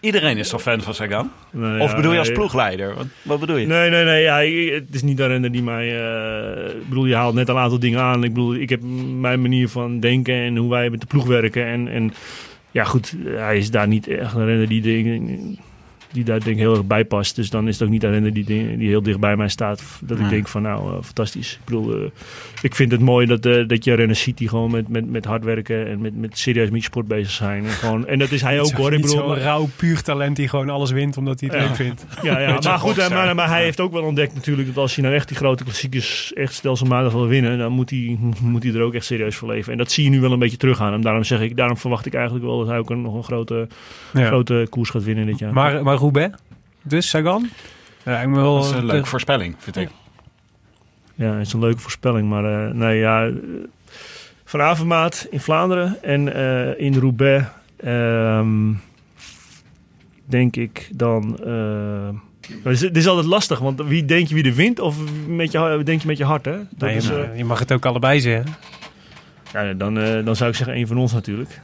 Iedereen is toch fan van Sagan? Nee, of bedoel je als nee, ploegleider? Wat, wat, bedoel je? Nee, nee, nee. Ja, het is niet de renner die mij... Uh, ik bedoel, je haalt net een aantal dingen aan. Ik bedoel, ik heb mijn manier van denken en hoe wij met de ploeg werken. En, en ja, goed, hij is daar niet echt een renner die dingen die daar denk ik heel erg bij past. Dus dan is het ook niet alleen die, die heel dicht bij mij staat. Dat ik denk van nou, uh, fantastisch. Ik bedoel, uh, ik vind het mooi dat, uh, dat je renners ziet die gewoon met, met, met hard werken en met, met serieus met sport bezig zijn. En, gewoon, en dat is hij ook hoor. Ik bedoel, zo'n rauw puur talent die gewoon alles wint omdat hij het ja. leuk vindt. Ja, ja. maar goed, maar, maar hij heeft ook wel ontdekt natuurlijk dat als je nou echt die grote klassiekers echt stelselmatig wil winnen, dan moet hij, moet hij er ook echt serieus voor leven. En dat zie je nu wel een beetje terug aan hem. Daarom zeg ik, daarom verwacht ik eigenlijk wel dat hij ook een, nog een grote, ja. grote koers gaat winnen dit jaar. Maar, maar Roubaix? Dus Sagan? Ja, ik wel, dat is een leuke de... voorspelling, vind ik. Ja, het is een leuke voorspelling. Maar uh, nee, ja, Van Avermaat in Vlaanderen en uh, in Roubaix um, denk ik dan... Uh, het is altijd lastig, want wie denk je wie er wint of met je, denk je met je hart? Hè? Dat nee, is, uh, je mag het ook allebei zeggen. Ja, dan, uh, dan zou ik zeggen één van ons natuurlijk.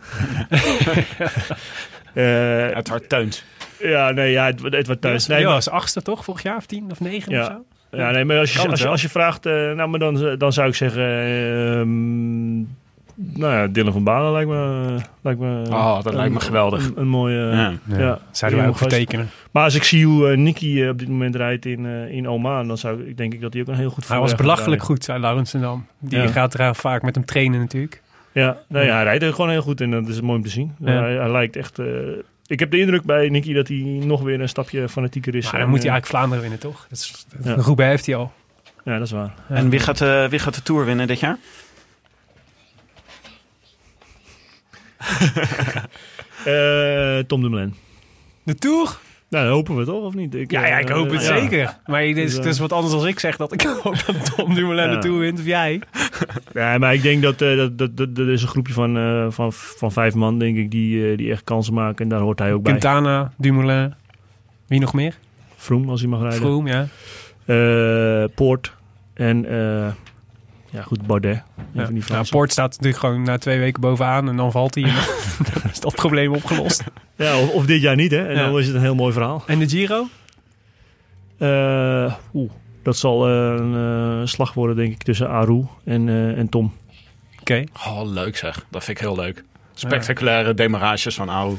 uh, het hart teunt. Ja, nee, ja, het, het wordt thuis. Nee, was achtste toch? Vorig jaar of tien of negen ja. of zo? Ja, nee, maar als je, als je, als je vraagt, uh, nou, maar dan, dan zou ik zeggen, uh, nou ja, Dylan van Balen lijkt me, lijkt me Oh, dat een, lijkt me geweldig. Een, een mooie, ja. ja. ja. Zouden wij ook vertekenen. Maar als ik zie hoe uh, Nicky op dit moment rijdt in, in Oman, dan zou ik denk ik dat hij ook een heel goed Hij was belachelijk goed, zei Laurensendam. Die ja. gaat er vaak met hem trainen natuurlijk. Ja, nou ja, hij rijdt er gewoon heel goed en dat is mooi om te zien. Hij, hij lijkt echt ik heb de indruk bij Nicky dat hij nog weer een stapje fanatieker is. Maar dan moet hij eigenlijk Vlaanderen winnen, toch? Dat is, ja. Heeft hij al. Ja, dat is waar. En wie gaat, uh, wie gaat de Tour winnen dit jaar? uh, Tom Dumoulin. De Tour? Nou, dat hopen we toch, of niet? Ik, ja, ja, ik hoop het uh, zeker. Ja. Maar het is, het is wat anders als ik zeg dat ik hoop dat Tom Dumoulin ja. Tour wint, of jij? Ja, maar ik denk dat uh, dat, dat, dat, dat is een groepje van, uh, van, van vijf man, denk ik, die, die echt kansen maken. En daar hoort hij ook bij. Quintana, Dumoulin. Wie nog meer? Vroom, als hij mag rijden. Vroom, ja. Poort. En ja, goed, Bardet. Ja. Nou, Poort staat natuurlijk gewoon na twee weken bovenaan en dan valt hij. dan is dat probleem opgelost. Ja, of, of, dit jaar niet, hè? En ja. dan is het een heel mooi verhaal. En de Giro? Uh, oeh, dat zal uh, een uh, slag worden, denk ik, tussen Aru en, en Tom. Oké. Okay. Oh, leuk zeg. Dat vind ik heel leuk. Spectaculaire ja. demarages van Aru.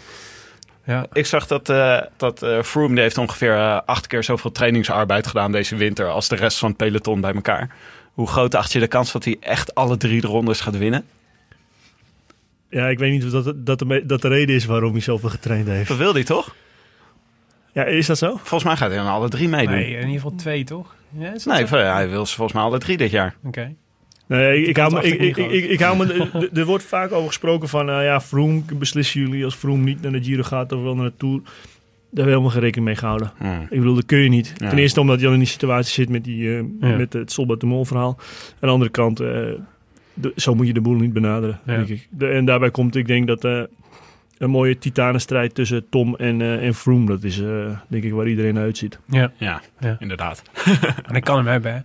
Ja. Ik zag dat, uh, dat uh, Froome die heeft ongeveer uh, acht keer zoveel trainingsarbeid gedaan deze winter als de rest van het peloton bij elkaar. Hoe groot acht je de kans dat hij echt alle drie de rondes gaat winnen? Ja, ik weet niet of dat, dat, de, dat de reden is waarom hij zoveel getraind heeft. Dat wil hij toch? Ja, is dat zo? Volgens mij gaat hij dan alle drie meedoen. Nee, in ieder geval twee, toch? Ja, nee, zo? hij wil ze volgens mij alle drie dit jaar. Oké. Okay. Nee, ik, ik, hou me, ik, ik, ik, ik, hou me, er wordt vaak over gesproken van, uh, ja, Froome beslissen jullie als Froome niet naar de Giro gaat of wel naar de Tour. Daar hebben we helemaal geen rekening mee gehouden. Hmm. Ik bedoel, dat kun je niet. Ja. Ten eerste omdat je al in die situatie zit met, die, uh, ja. met het Solbat de Mol verhaal. Aan de andere kant, uh, de, zo moet je de boel niet benaderen, ja. denk ik. De, en daarbij komt, ik denk dat uh, een mooie titanenstrijd tussen Tom en, uh, en Froome, dat is uh, denk ik waar iedereen naar uitziet. Ja, ja, ja. inderdaad. en ik kan hem hebben, hè?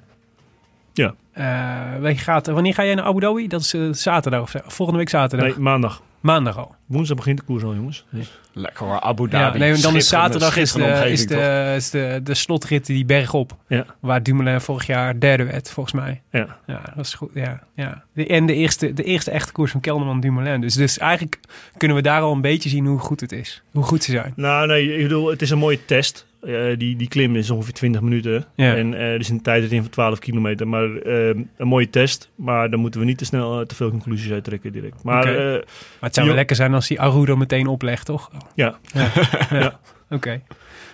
Ja. Eh, gaat, wanneer ga jij naar Abu Dhabi? Dat is eh, zaterdag of. Volgende week zaterdag. Nee, maandag. Maandag al. Woensdag begint de koers al, jongens. Dus- Lekker hoor, Abu Ja, Dhabi. nee, dan is zaterdag is de, is omgeving, toch? de, is de, de slotrit die berg op. Ja. Waar Dumoulin vorig jaar derde werd, volgens mij. Ja. Ja, dat is goed. Ja, ja. De, en de eerste, de eerste echte koers van Kelderman Dumoulin. Dus, dus eigenlijk kunnen we daar al een beetje zien hoe goed het is. Hoe goed ze zijn. Nou, nee, ik bedoel, het is een mooie test. Eh, die, die klim is ongeveer 20 minuten. Ja. En eh, er is een tijdrit in van 12 kilometer. Maar eh, een mooie test. Maar dan moeten we niet te snel eh, te veel conclusies uittrekken direct. Maar Maar het zou wel lekker zijn als die Arudo meteen oplegt, toch? ja, Ja. Ja. Oké,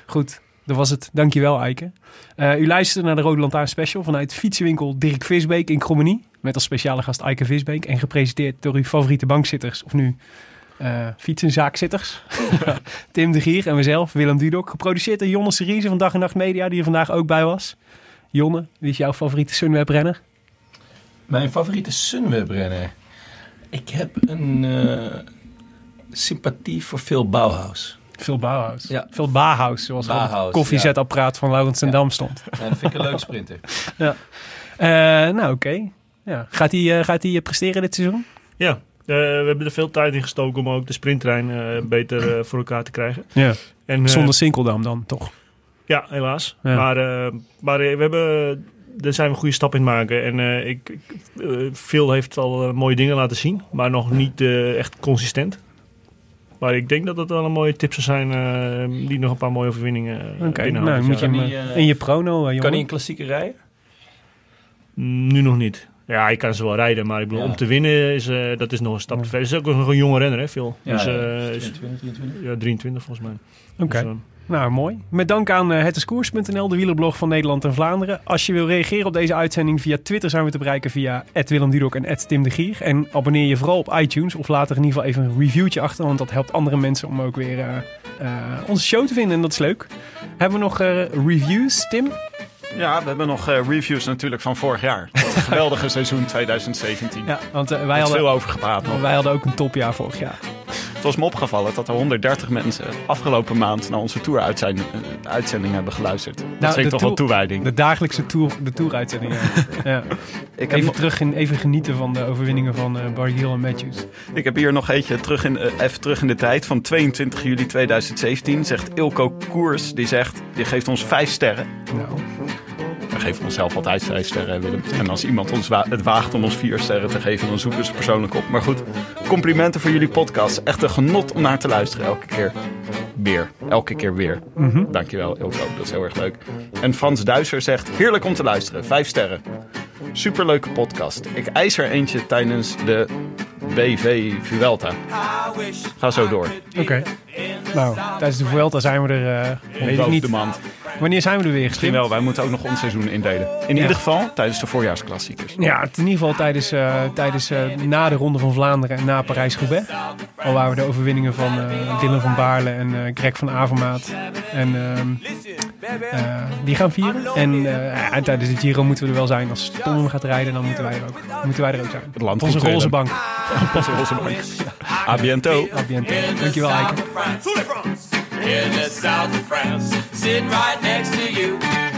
goed. Dat was het. Dankjewel, Eike. Eh, u luisterde naar de Rode Lantaarn Special vanuit fietsenwinkel Dirk Visbeek in Krommenie. Met als speciale gast Eike Visbeek. En gepresenteerd door uw favoriete bankzitters. Of nu eh fietsenzaakzitters. Tim de Gier en mezelf, Willem Dudok. Geproduceerd door Jonne Seriese van Dag en Nacht Media, die er vandaag ook bij was. Jonne, wie is jouw favoriete Sunweb-renner? Mijn favoriete Sunweb-renner? Ik heb een eh, sympathie voor Phil Bauhaus. Phil Bauhaus. Ja. Phil Bauhaus, zoals op het koffiezetapparaat van Laurens en Ja. Dam stond. Ja, dat vind ik een leuk sprinter. Eh, nou, oké. Ja. Gaat hij eh, gaat hij, eh, presteren dit seizoen? ja. Eh, we hebben er veel tijd in gestoken om ook de sprinttrein eh, beter eh, voor elkaar te krijgen. Ja. En, eh, Zonder Sinkeldam dan, toch? Ja, helaas. Ja. Maar, eh, maar we hebben, daar zijn we een goede stap in maken. En eh, ik, ik, Phil heeft al mooie dingen laten zien, maar nog niet eh, echt consistent. Maar ik denk dat het wel een mooie tip zou zijn eh, die nog een paar mooie overwinningen binnenhaalt nou moet je jaar. hem die, in je prono, jongen. Kan hij een klassieke rijden? Mm, Nu nog niet. Ja, hij kan ze wel rijden, maar ik bedoel, Ja. om te winnen is eh, dat is nog een stap te ver. Hij is ook nog een jonge renner, hè, Phil. Ja, dus, ja. eh, is- 22, 23. ja, 23 volgens mij. Oké, Dus, eh, nou mooi. Met dank aan uh, de wielerblog van Nederland en Vlaanderen. Als je wil reageren op deze uitzending via Twitter zijn we te bereiken via Willem Dudok en Tim de Gier. En abonneer je vooral op iTunes of laat er in ieder geval even een reviewtje achter, want dat helpt andere mensen om ook weer eh, eh, onze show te vinden en dat is leuk. Hebben we nog eh, reviews, Tim? Ja, we hebben nog eh, reviews natuurlijk van vorig jaar. Het geweldige seizoen 2017. Ja, want eh, wij, hadden, veel over gepraat nog. wij hadden ook een topjaar vorig jaar. Het was me opgevallen dat er 130 mensen afgelopen maand naar onze tour-uitzending eh, uitzending hebben geluisterd. Dat Nou, vind de ik toch wel tour- toewijding. De dagelijkse tour, de tour-uitzending. ja. ja. Ik heb, Even, terug in, even genieten van de overwinningen van Bargiel en Matthews. ik heb hier nog eentje terug in, eh, even terug in de tijd. Van 22 juli 2017 zegt Ilko Koers. Die zegt, die geeft ons vijf sterren. Nou, We geven onszelf altijd vijf sterren, Willem. En als iemand ons wa- het waagt om ons vier sterren te geven, dan zoeken ze persoonlijk op. Maar goed, complimenten voor jullie podcast. Echt een genot om naar te luisteren elke keer. Weer. Elke keer weer. Dankjewel, Ilko. Dat is heel erg leuk. En Frans Duiser zegt, heerlijk om te luisteren. Vijf sterren. Superleuke podcast. Ik eis er eentje tijdens de BV Vuelta. Ga zo door. oké. Nou, tijdens de Vuelta zijn we er, eh, weet ik niet. de mand. Wanneer zijn we er weer? Misschien wel, wij moeten ook nog ons seizoen indelen. In Ja. ieder geval tijdens de voorjaarsklassiekers. Ja, in ieder geval tijdens, eh, tijdens eh, na de Ronde van Vlaanderen en na Parijs-Roubaix. Al waar we de overwinningen van Dylan van Baarle en Greg van Avermaat en, ehm, eh, die gaan vieren. En, en tijdens de Giro moeten we er wel zijn. Als Tom gaat rijden, dan moeten wij er ook, moeten wij er ook zijn. Het land Op onze roze bank. Onze roze bank. A biento. A biento. Dankjewel, Eike. In the south of France, sitting right next to you.